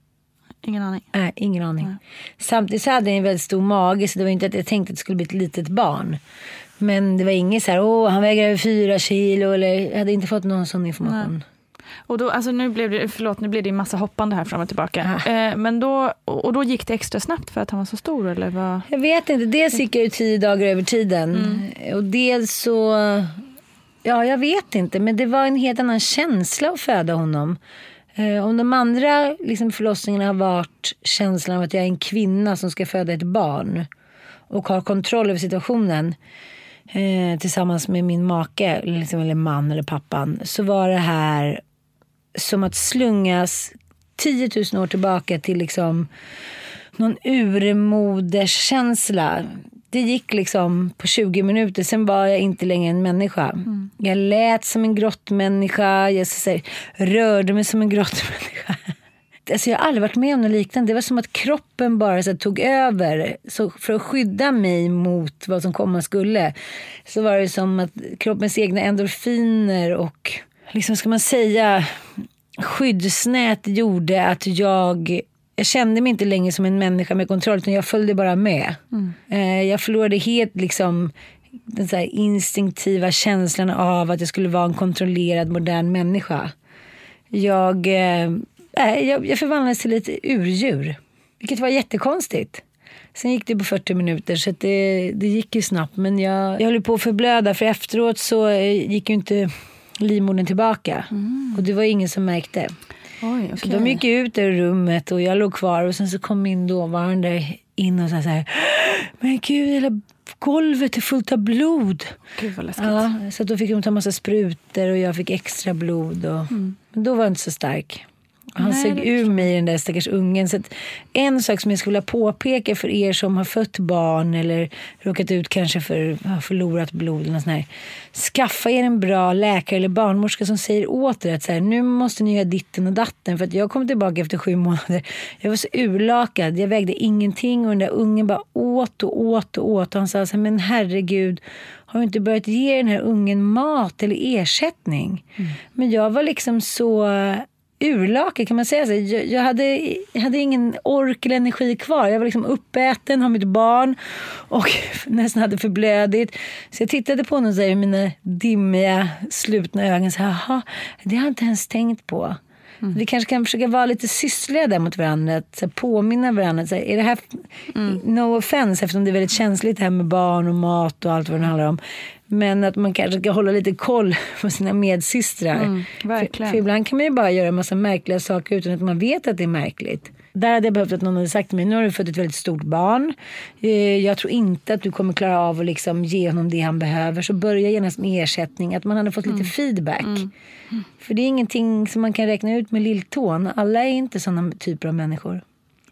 Ingen aning. Nej, ingen aning. Samtidigt så hade jag en väldigt stor mage så det var inte att jag tänkte att det skulle bli ett litet barn. Men det var inget så här, åh han väger över fyra kilo eller jag hade inte fått någon sån information. Och då, alltså nu blev det, förlåt, nu blev det en massa hoppande här fram och tillbaka. Eh, men då, och då gick det extra snabbt för att han var så stor eller vad? Jag vet inte, dels gick jag ju tio dagar över tiden. Och dels så, ja jag vet inte, men det var en helt annan känsla att föda honom. Eh, Om de andra liksom, förlossningarna har varit känslan av att jag är en kvinna som ska föda ett barn och har kontroll över situationen eh, tillsammans med min make, liksom, eller man eller pappan, så var det här som att slungas 10 000 år tillbaka till liksom någon urmoderskänsla. Det gick liksom på 20 minuter, sen var jag inte längre en människa. Jag lät som en grottmänniska, jag säga, rörde mig som en grottmänniska. Alltså jag har aldrig varit med om något liknande. Det var som att kroppen bara så här, tog över. Så för att skydda mig mot vad som komma skulle så var det som att kroppens egna endorfiner och liksom ska man säga skyddsnät gjorde att jag jag kände mig inte längre som en människa med kontroll utan jag följde bara med. Eh, Jag förlorade helt liksom den så instinktiva känslan av att jag skulle vara en kontrollerad modern människa. Jag, nej, jag, jag förvandlades till ett urdjur, vilket var jättekonstigt. Sen gick det på 40 minuter så det, det gick ju snabbt. Men jag, jag höll på att förblöda för efteråt så gick ju inte livmodern tillbaka. Och det var ingen som märkte. Oj, Så de gick ut ur rummet och jag låg kvar och sen så kom min dåvarande in och sa så här. Men gud, hela golvet är fullt av blod. Gud vad läskigt. Ja, så då fick de ta massa sprutor och jag fick extra blod. Och, Men då var jag inte så stark. Han Nej, sög ur mig den där stackars ungen. Så en sak som jag skulle vilja påpeka för er som har fött barn eller råkat ut kanske för ja, förlorat blod eller sånt här. Skaffa er en bra läkare eller barnmorska som säger åt er att så här, nu måste ni göra ditten och datten. För att jag kom tillbaka efter sju månader. Jag var så urlakad. Jag vägde ingenting och den där ungen bara åt och åt och åt. Och han sa så här, men herregud, har du inte börjat ge den här ungen mat eller ersättning? Men jag var liksom så urlake, kan man säga så? Jag, jag, hade, jag hade ingen ork eller energi kvar. Jag var liksom uppäten, har mitt barn och nästan hade förblödit. Så jag tittade på honom med mina dimmiga, slutna ögon. Så här, det har jag inte ens tänkt på. Mm. Vi kanske kan försöka vara lite syssliga där mot varandra. Att påminna varandra. Så här, är det här, mm. No offense, eftersom det är väldigt känsligt det här med barn och mat och allt vad det handlar om. Men att man kanske ska hålla lite koll på sina medsystrar. Mm, för, för, ibland kan man ju bara göra en massa märkliga saker utan att man vet att det är märkligt. Där hade jag behövt att någon hade sagt till mig, nu har du fått ett väldigt stort barn. Eh, jag tror inte att du kommer klara av att liksom ge honom det han behöver. Så börja genast med ersättning, att man hade fått mm. lite feedback. Mm. För det är ingenting som man kan räkna ut med lilltån. Alla är inte sådana typer av människor.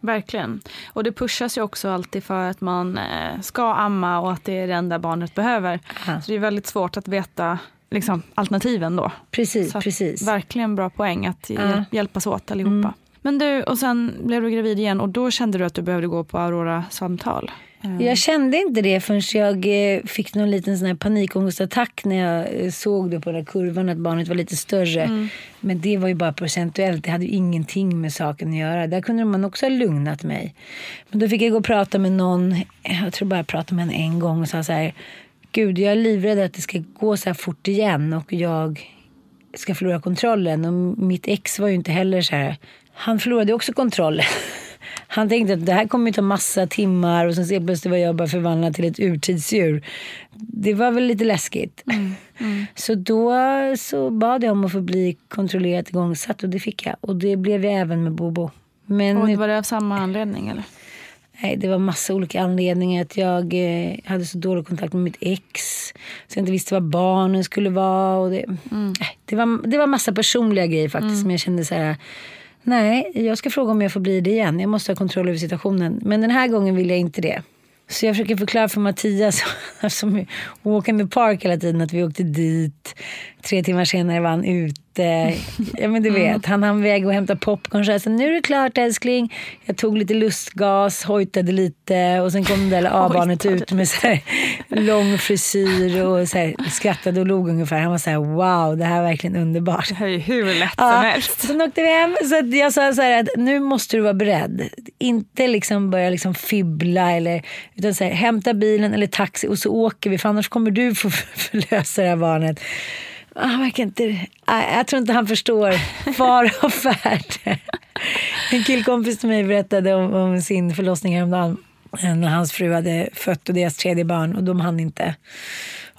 Verkligen. Och det pushas ju också alltid för att man eh, ska amma och att det är det enda barnet behöver. Aha. Så det är väldigt svårt att veta liksom, alternativen då. Precis, precis. Verkligen bra poäng att ja. hjälpas åt allihopa. Mm. Men du, och sen blev du gravid igen och då kände du att du behövde gå på Aurora-samtal? Mm. Jag kände inte det förrän jag eh, fick någon liten sån här panikångestattack när jag eh, såg det på den här kurvan att barnet var lite större. Mm. Men det var ju bara procentuellt. Det hade ju ingenting med saken att göra. Där kunde man också ha lugnat mig. Men då fick jag gå och prata med någon. Jag tror bara jag pratade med henne en gång och sa så här. Gud, jag är livrädd att det ska gå så här fort igen och jag ska förlora kontrollen. Och mitt ex var ju inte heller så här. Han förlorade också kontrollen. Han tänkte att det här kommer ta massa timmar och sen så plötsligt var jag bara förvandlad till ett urtidsdjur. Det var väl lite läskigt. Mm, mm. Så då så bad jag om att få bli kontrollerat igångsatt och det fick jag. Och det blev jag även med Bobo. Men och var det av samma anledning eller? Nej, det var massa olika anledningar. Att jag eh, hade så dålig kontakt med mitt ex. Så jag inte visste vad barnen skulle vara. Och det, mm. det, var, det var massa personliga grejer faktiskt. Mm. Som jag kände så här Nej, jag ska fråga om jag får bli det igen. Jag måste ha kontroll över situationen. Men den här gången vill jag inte det. Så jag försöker förklara för Mattias, som walk in the park hela tiden, att vi åkte dit. Tre timmar senare var han ute lite, ja men du vet, mm. han hann iväg och hämta popcorn. Så, här, så nu är det klart älskling. Jag tog lite lustgas, hojtade lite och sen kom det där A-barnet ut med så här, lång frisyr och så här, skrattade och log ungefär. Han var så här, wow, det här är verkligen underbart. Det här är hur lätt ja, som helst. Sen åkte vi hem. Så jag sa så här att nu måste du vara beredd. Inte liksom börja liksom fibbla eller, utan så här, hämta bilen eller taxi och så åker vi för annars kommer du få förlösa det här barnet. Han verkar inte... Jag tror inte han förstår fara och färd. En killkompis till mig berättade om, om sin förlossning häromdagen när hans fru hade fött och deras tredje barn och de hann inte.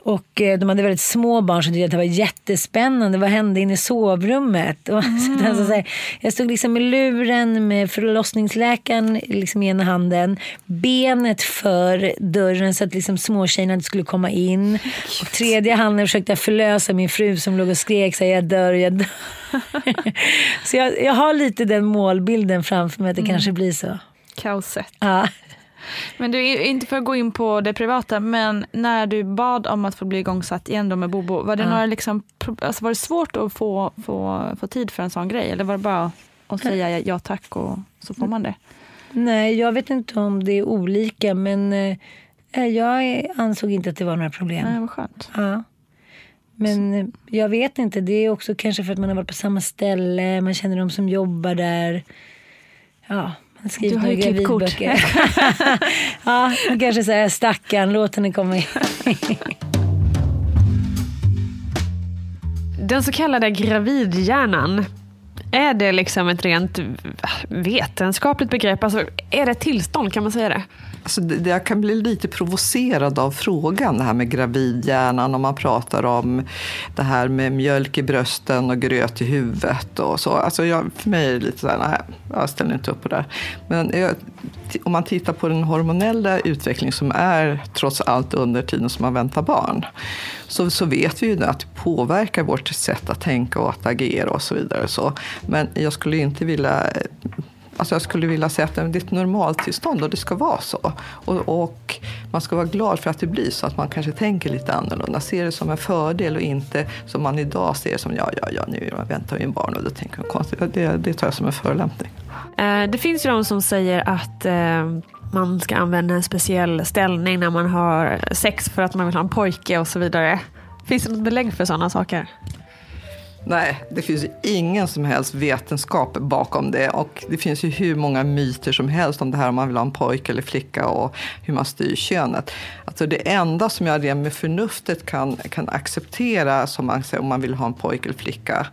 Och eh, de hade väldigt små barn som tyckte att det var jättespännande. Vad hände inne i sovrummet? Och mm. så, så här, jag stod liksom i luren med förlossningsläkaren liksom i ena handen. Benet för dörren så att liksom småtjejerna inte skulle komma in. Och tredje handen försökte jag förlösa min fru som låg och skrek så här, jag dör, jag dör. så jag, jag har lite den målbilden framför mig att det mm. kanske blir så. Kaoset. Ja. Men du, inte för att gå in på det privata, men när du bad om att få bli igångsatt igen då med Bobo, var det, ja. några liksom, alltså var det svårt att få, få, få tid för en sån grej? Eller var det bara att säga ja tack och så får man det? Nej, jag vet inte om det är olika, men eh, jag ansåg inte att det var några problem. Nej, vad skönt. Ja. Men. Eh, jag vet inte, det är också kanske för att man har varit på samma ställe, man känner de som jobbar där. Ja, du har ju klippkort. ja, man kanske säger stackarn, låt henne komma in. Den så kallade gravidhjärnan, är det liksom ett rent vetenskapligt begrepp? Alltså, är det ett tillstånd, kan man säga det? Alltså, jag kan bli lite provocerad av frågan, det här med gravidhjärnan, om man pratar om det här med mjölk i brösten och gröt i huvudet och så. Alltså jag, för mig är det lite så här, nej, jag ställer inte upp på det. Men jag, om man tittar på den hormonella utvecklingen som är trots allt under tiden som man väntar barn, så, så vet vi ju att det påverkar vårt sätt att tänka och att agera och så vidare. Så. Men jag skulle inte vilja Alltså jag skulle vilja säga att det är ett normaltillstånd och det ska vara så. Och, och, man ska vara glad för att det blir så, att man kanske tänker lite annorlunda. Ser det som en fördel och inte som man idag ser som ja, ja, ja, nu väntar vi barn och då tänker man konstigt. Det, det tar jag som en förolämpning. Eh, det finns ju de som säger att eh, man ska använda en speciell ställning när man har sex för att man vill ha en pojke och så vidare. Finns det något belägg för sådana saker? Nej, det finns ju ingen som helst vetenskap bakom det. Och det finns ju hur många myter som helst om det här om man vill ha en pojke eller flicka och hur man styr könet. Alltså det enda som jag rent med förnuftet kan, kan acceptera som man säger, om man vill ha en pojke eller flicka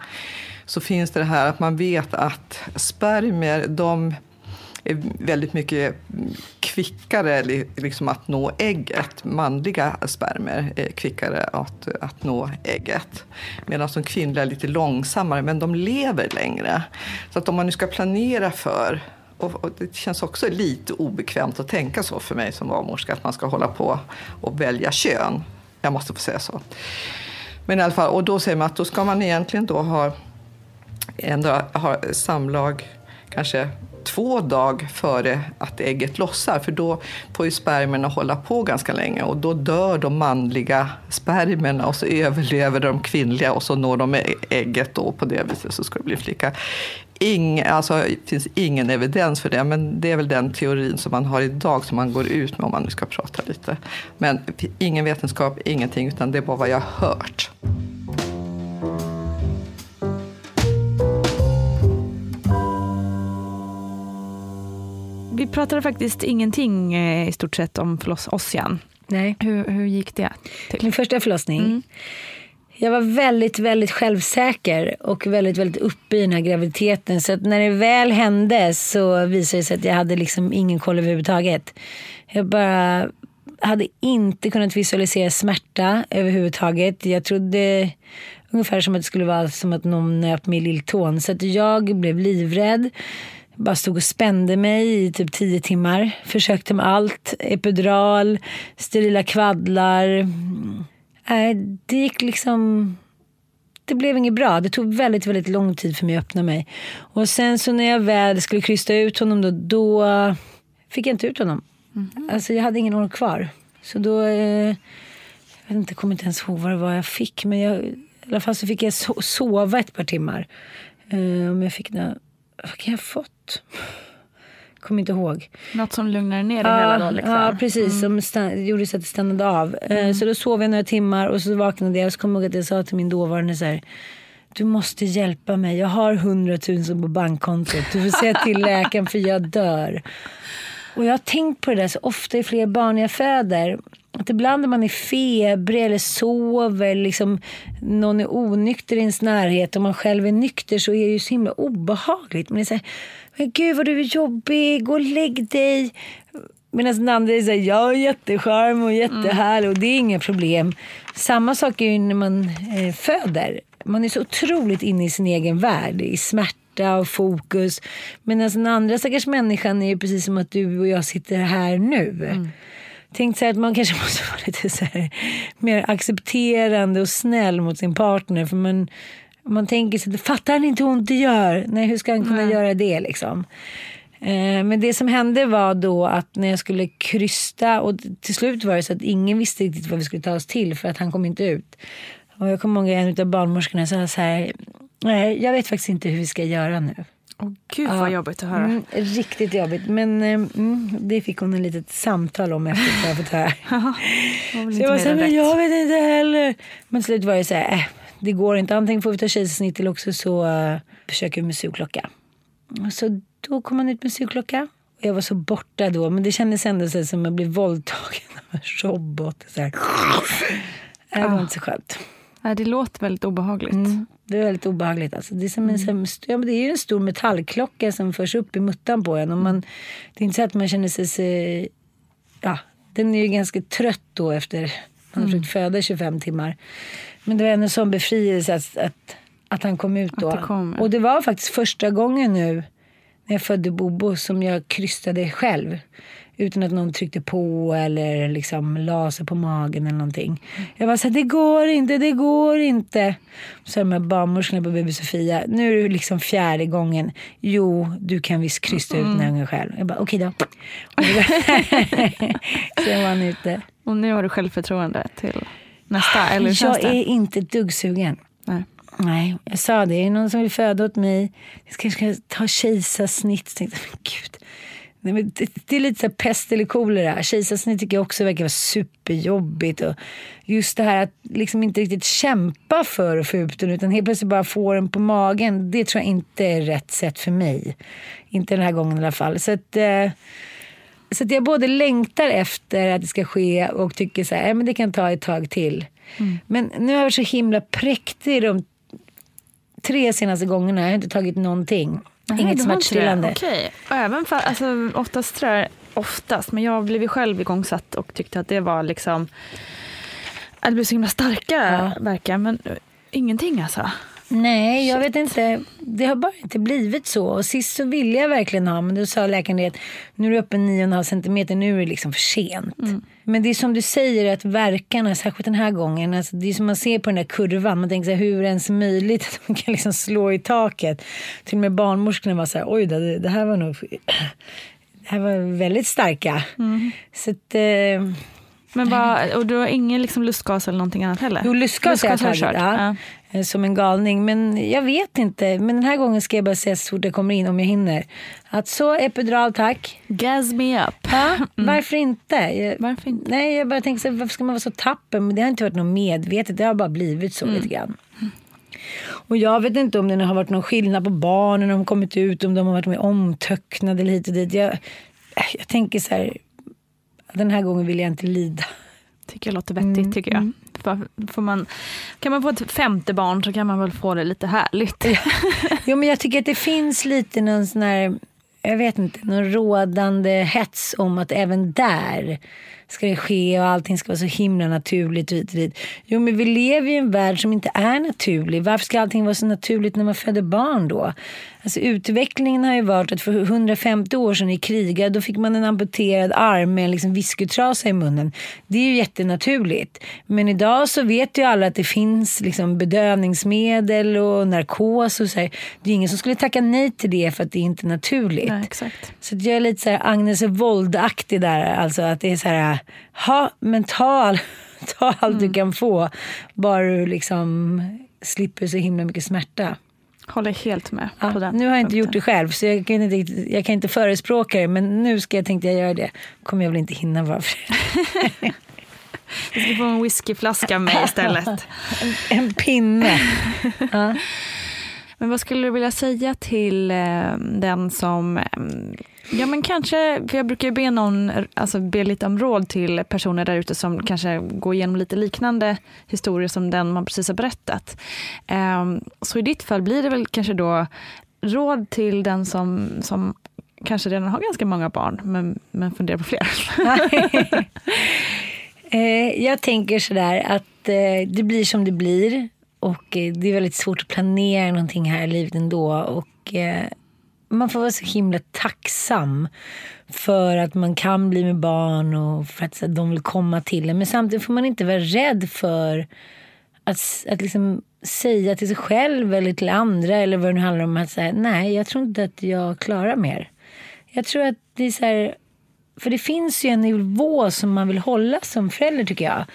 så finns det det här att man vet att spermier, de är väldigt mycket kvickare liksom att nå ägget. Manliga spermier är kvickare att, att nå ägget. Medan de kvinnliga är lite långsammare, men de lever längre. Så att om man nu ska planera för och, det känns också lite obekvämt att tänka så för mig som barnmorska, att man ska hålla på och välja kön. Jag måste få säga så. Men i alla fall, och då säger man att då ska man egentligen då ha, ändå ha samlag kanske två dagar före att ägget lossar. För då får ju spermierna hålla på ganska länge och då dör de manliga spermierna och så överlever de kvinnliga och så når de ägget och på det viset så ska det bli en flicka. Ing, alltså, det finns ingen evidens för det, men det är väl den teorin som man har idag som man går ut med om man nu ska prata lite. Men ingen vetenskap, ingenting, utan det är bara vad jag har hört. Vi pratade faktiskt ingenting eh, i stort sett om förloss Ossian. Nej. Hur, hur gick det till? Min första förlossning. Mm. Jag var väldigt, väldigt självsäker och väldigt, väldigt uppe i den här graviditeten. Så när det väl hände så visade det sig att jag hade liksom ingen koll överhuvudtaget. Jag bara hade inte kunnat visualisera smärta överhuvudtaget. Jag trodde ungefär som att det skulle vara som att någon nöp mig i lilltån. Så att jag blev livrädd bara stod och spände mig i typ tio timmar. Försökte med allt. Epidural, sterila kvaddlar. Nej, det gick liksom... Det blev inget bra. Det tog väldigt, väldigt lång tid för mig att öppna mig. Och sen så när jag väl skulle krysta ut honom då, då fick jag inte ut honom. Mm. Alltså jag hade ingen ork kvar. Så då... Eh, jag vet inte, kommer inte ens ihåg vad det var jag fick. Men jag, i alla fall så fick jag sova ett par timmar. Eh, om jag fick några vad kan jag ha fått? Kommer inte ihåg. Något som lugnade ner det ja, hela då? Liksom. Ja, precis. Mm. Som gjorde så att det stannade av. Eh, mm. Så då sov jag några timmar och så vaknade jag och så kom jag ihåg att jag sa till min dåvarande så här, du måste hjälpa mig. Jag har hundratusen på bankkontot. Du får säga till läkaren för jag dör. Och jag har tänkt på det där så ofta i fler barn jag föder. Att ibland när man är febrig eller sover, liksom, någon är onykter i ens närhet och man själv är nykter så är det ju så himla obehagligt. Man är så här, men gud vad du är jobbig, gå och lägg dig. Medan den andra är så här, jag är jättecharm och jättehärlig och det är inga problem. Samma sak är ju när man eh, föder. Man är så otroligt inne i sin egen värld, i smärta och fokus. Medan den andra stackars människan är precis som att du och jag sitter här nu. Mm tänkt så att man kanske måste vara lite så här, mer accepterande och snäll mot sin partner. För man, man tänker sig, fattar han inte hur ont det gör? Nej, hur ska han kunna Nej. göra det liksom? Eh, men det som hände var då att när jag skulle krysta och till slut var det så att ingen visste riktigt vad vi skulle ta oss till för att han kom inte ut. Och jag kommer ihåg en av barnmorskorna sa så här, nej jag vet faktiskt inte hur vi ska göra nu. Åh gud vad ja, jobbigt att höra. Mm, riktigt jobbigt. Men eh, mm, det fick hon en litet samtal om efter att jag så jag var så här, men jag vet inte heller. Men till slut var det så här, äh, det går inte. Antingen får vi ta kejsarsnitt eller också så uh, försöker vi med sugklocka. Så då kom han ut med sugklocka. Jag var så borta då, men det kändes ändå så som att jag blev våldtagen av en robot. Så här. Det var ah. inte så skönt. det låter väldigt obehagligt. Mm. Det är väldigt obehagligt. Alltså. Det, är som en, mm. ja, det är ju en stor metallklocka som förs upp i muttan på en. Och man, det är inte så att man känner sig... sig ja, den är ju ganska trött då efter man har mm. försökt föda 25 timmar. Men det var ändå en sån befrielse att, att, att han kom ut då. Det och det var faktiskt första gången nu när jag födde Bobo som jag krystade själv utan att någon tryckte på eller liksom la sig på magen eller någonting. Jag var så här, det går inte, det går inte. Så de här barnmorskorna på BB Sofia, nu är det liksom fjärde gången. Jo, du kan visst krysta ut den här ungen själv. Jag bara, okej okay då. Sen var han ute. Och nu har du självförtroende till nästa, eller Jag är inte ett dugg sugen. Nej. Nej, jag sa det. Är det någon som vill föda åt mig? Jag kanske ska ta kejsarsnitt. Tänkte men gud Nej, det, det är lite så här pest eller kolera. Kejsarsnitt tycker jag också verkar vara superjobbigt. Och just det här att liksom inte riktigt kämpa för att få ut den utan helt plötsligt bara få den på magen. Det tror jag inte är rätt sätt för mig. Inte den här gången i alla fall. Så att, eh, så att jag både längtar efter att det ska ske och tycker så här, men det kan ta ett tag till. Mm. Men nu har jag varit så himla präktig de tre senaste gångerna. Jag har inte tagit någonting. Nej, Inget smärtstillande. Okej. Okay. Även för, alltså, oftast tror jag, oftast, men jag har blivit själv igångsatt och tyckte att det var liksom, att det blev så himla starka ja. verkar, men ingenting alltså. Nej, jag vet inte. Det har bara inte blivit så. Och sist så ville jag verkligen ha, men då sa läkaren att nu är du uppe 9,5 centimeter, nu är det liksom för sent. Mm. Men det är som du säger att verkarna, särskilt den här gången, alltså det är som man ser på den där kurvan. Man tänker så här, hur är det ens möjligt att man kan liksom slå i taket? Till och med barnmorskorna var så här, oj det, det här var nog, det här var väldigt starka. Mm. Så att, eh, men bara, och du har ingen liksom lustgas eller någonting annat heller? Jo, lustgas, lustgas har jag tagit. Ja. ja. Eh, som en galning. Men jag vet inte. Men den här gången ska jag bara säga så fort jag kommer in, om jag hinner. Att så epidural tack. Gas me up. Ja, mm. varför inte? Jag, varför inte? Nej, jag bara tänker så varför ska man vara så tapper? Men det har inte varit något medvetet. Det har bara blivit så mm. lite grann. Och jag vet inte om det har varit någon skillnad på barnen, om de kommit ut, om de har varit med omtöcknade hit och dit. Jag, jag tänker så här, den här gången vill jag inte lida. Tycker jag låter vettigt mm. tycker jag. Får man, kan man få ett femte barn så kan man väl få det lite härligt. Jo men jag tycker att det finns lite någon sån här, jag vet inte, någon rådande hets om att även där ska det ske och allting ska vara så himla naturligt och dit. Jo men vi lever i en värld som inte är naturlig. Varför ska allting vara så naturligt när man föder barn då? Alltså utvecklingen har ju varit att för 150 år sedan i kriget då fick man en amputerad arm med en liksom viskutrasa i munnen. Det är ju jättenaturligt. Men idag så vet ju alla att det finns liksom bedövningsmedel och narkos och så här. Det är ingen som skulle tacka nej till det för att det är inte naturligt. Nej. Så jag är lite så här Agnes Wold-aktig där. Alltså att det är så här, ha men ta, all, ta allt mm. du kan få. Bara du liksom slipper så himla mycket smärta. Håller helt med ja, på den Nu har jag inte punkten. gjort det själv så jag kan inte, jag kan inte förespråka det men nu ska jag, tänkte jag göra det. kommer jag väl inte hinna vara för Du ska få en whiskyflaska med istället. en, en pinne. ja. Men vad skulle du vilja säga till eh, den som eh, Ja men kanske, för jag brukar be någon, alltså be lite om råd till personer där ute som kanske går igenom lite liknande historier som den man precis har berättat. Ehm, så i ditt fall blir det väl kanske då råd till den som, som kanske redan har ganska många barn men, men funderar på fler. Eh, jag tänker sådär att eh, det blir som det blir och eh, det är väldigt svårt att planera någonting här i livet ändå. Och eh, man får vara så himla tacksam för att man kan bli med barn och för att de vill komma till en. Men samtidigt får man inte vara rädd för att, att liksom säga till sig själv eller till andra eller vad det nu handlar om att säga nej, jag tror inte att jag klarar mer. Jag tror att det är så här, för det finns ju en nivå som man vill hålla som förälder tycker jag.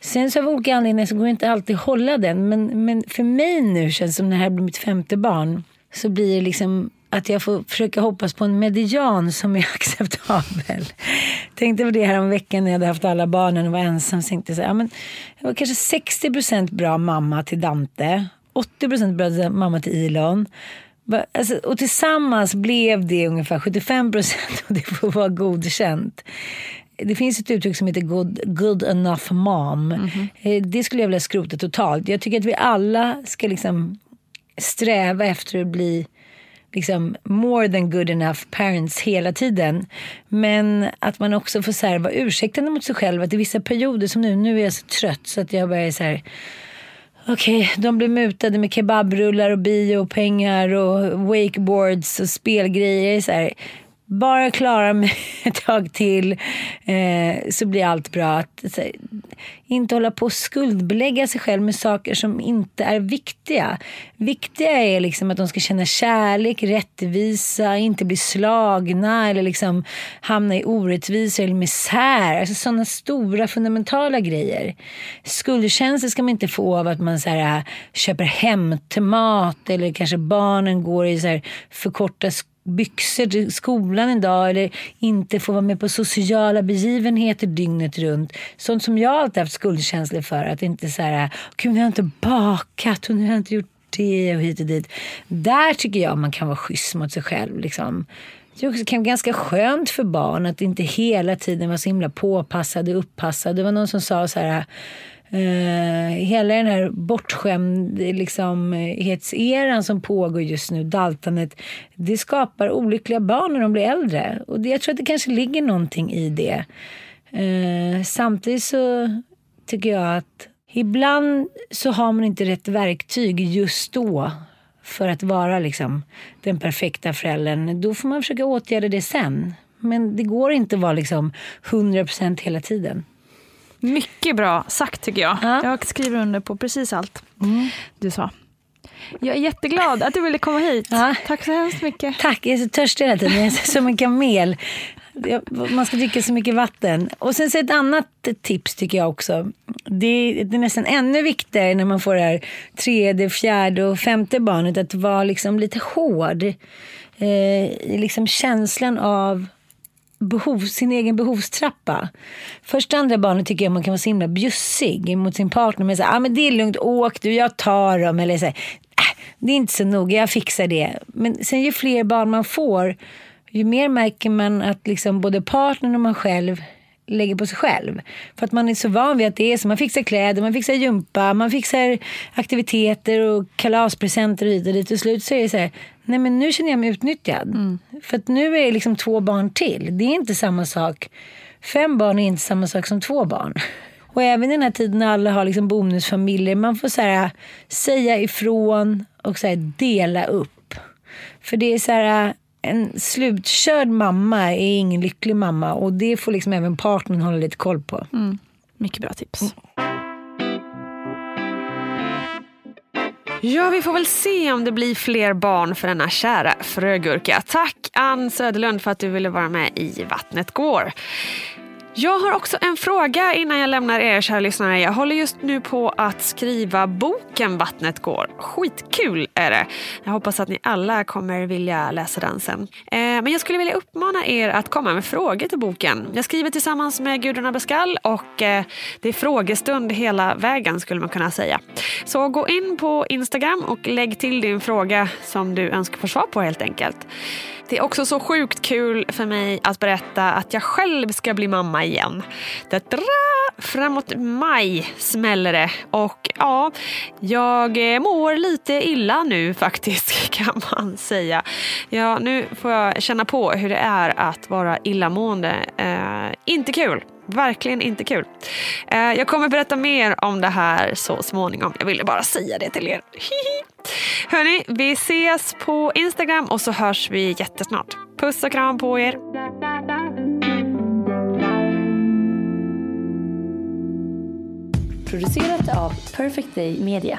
Sen så av olika anledningar så går det inte alltid att hålla den. Men, men för mig nu känns det som när det här blir mitt femte barn så blir det liksom att jag får försöka hoppas på en median som är acceptabel. Tänkte på det här om veckan när jag hade haft alla barnen och var ensam. Så tänkte jag, ja, men jag var kanske 60% bra mamma till Dante, 80% bra mamma till Ilon. Alltså, och tillsammans blev det ungefär 75 procent och det får vara godkänt. Det finns ett uttryck som heter good, good enough mom. Mm -hmm. Det skulle jag vilja skrota totalt. Jag tycker att vi alla ska liksom sträva efter att bli liksom more than good enough parents hela tiden. Men att man också får så här, vara ursäktande mot sig själv. Att i vissa perioder, som nu, nu är jag så trött så att jag börjar så här Okej, okay, de blev mutade med kebabrullar och biopengar och wakeboards och spelgrejer. Så här, bara klara mig ett tag till eh, så blir allt bra. Att, här, inte hålla på och skuldbelägga sig själv med saker som inte är viktiga. Viktiga är liksom att de ska känna kärlek, rättvisa, inte bli slagna eller liksom hamna i orättvisa eller misär. Alltså sådana stora fundamentala grejer. Skuldkänslor ska man inte få av att man så här, köper hem till mat eller kanske barnen går i så här, för korta byxor till skolan en dag eller inte få vara med på sociala begivenheter dygnet runt. Sånt som jag alltid haft skuldkänslor för. Att inte så här, gud nu har jag inte bakat och nu har jag inte gjort det och hit och dit. Där tycker jag man kan vara schysst mot sig själv. Liksom. Det också kan vara ganska skönt för barn att inte hela tiden vara så himla påpassade och uppassade. Det var någon som sa så här Eh, hela den här bortskämdhetseran liksom, som pågår just nu, daltandet, det skapar olyckliga barn när de blir äldre. Och det, jag tror att det kanske ligger någonting i det. Eh, samtidigt så tycker jag att ibland så har man inte rätt verktyg just då för att vara liksom, den perfekta föräldern. Då får man försöka åtgärda det sen. Men det går inte att vara liksom 100% hela tiden. Mycket bra sagt tycker jag. Ja. Jag skriver under på precis allt mm. du sa. Jag är jätteglad att du ville komma hit. Ja. Tack så hemskt mycket. Tack, jag är så törstig hela tiden. Jag är som en kamel. Man ska dricka så mycket vatten. Och sen så ett annat tips tycker jag också. Det är, det är nästan ännu viktigare när man får det här tredje, fjärde och femte barnet att vara liksom lite hård. Eh, liksom känslan av behov, sin egen behovstrappa. Första andra barnet tycker jag man kan vara så himla bjussig mot sin partner. Men så ah, men det är lugnt, åk du, jag tar dem. Eller så här, äh, det är inte så noga, jag fixar det. Men sen ju fler barn man får, ju mer märker man att liksom både partnern och man själv lägger på sig själv. För att man är så van vid att det är så. Man fixar kläder, man fixar gympa, man fixar aktiviteter och kalaspresenter och hit och dit. Till slut så är det så här, nej men nu känner jag mig utnyttjad. Mm. För att nu är det liksom två barn till. Det är inte samma sak. Fem barn är inte samma sak som två barn. Och även i den här tiden när alla har liksom bonusfamiljer, man får så här, säga ifrån och så här, dela upp. För det är så här, en slutkörd mamma är ingen lycklig mamma och det får liksom även partnern hålla lite koll på. Mm. Mycket bra tips. Mm. Ja, vi får väl se om det blir fler barn för denna kära frögurka. Tack Ann Söderlund för att du ville vara med i Vattnet går. Jag har också en fråga innan jag lämnar er kära lyssnare. Jag håller just nu på att skriva boken Vattnet går. Skitkul är det. Jag hoppas att ni alla kommer vilja läsa den sen. Eh, men jag skulle vilja uppmana er att komma med frågor till boken. Jag skriver tillsammans med Gudrun Abascal och eh, det är frågestund hela vägen skulle man kunna säga. Så gå in på Instagram och lägg till din fråga som du önskar få svar på helt enkelt. Det är också så sjukt kul för mig att berätta att jag själv ska bli mamma igen. Da-da! Framåt maj smäller det och ja, jag eh, mår lite illa nu faktiskt kan man säga. Ja, nu får jag känna på hur det är att vara illamående. Eh, inte kul. Verkligen inte kul. Eh, jag kommer berätta mer om det här så småningom. Jag ville bara säga det till er. Hörni, vi ses på Instagram och så hörs vi jättesnart. Puss och kram på er. Producerat av Perfect Day Media.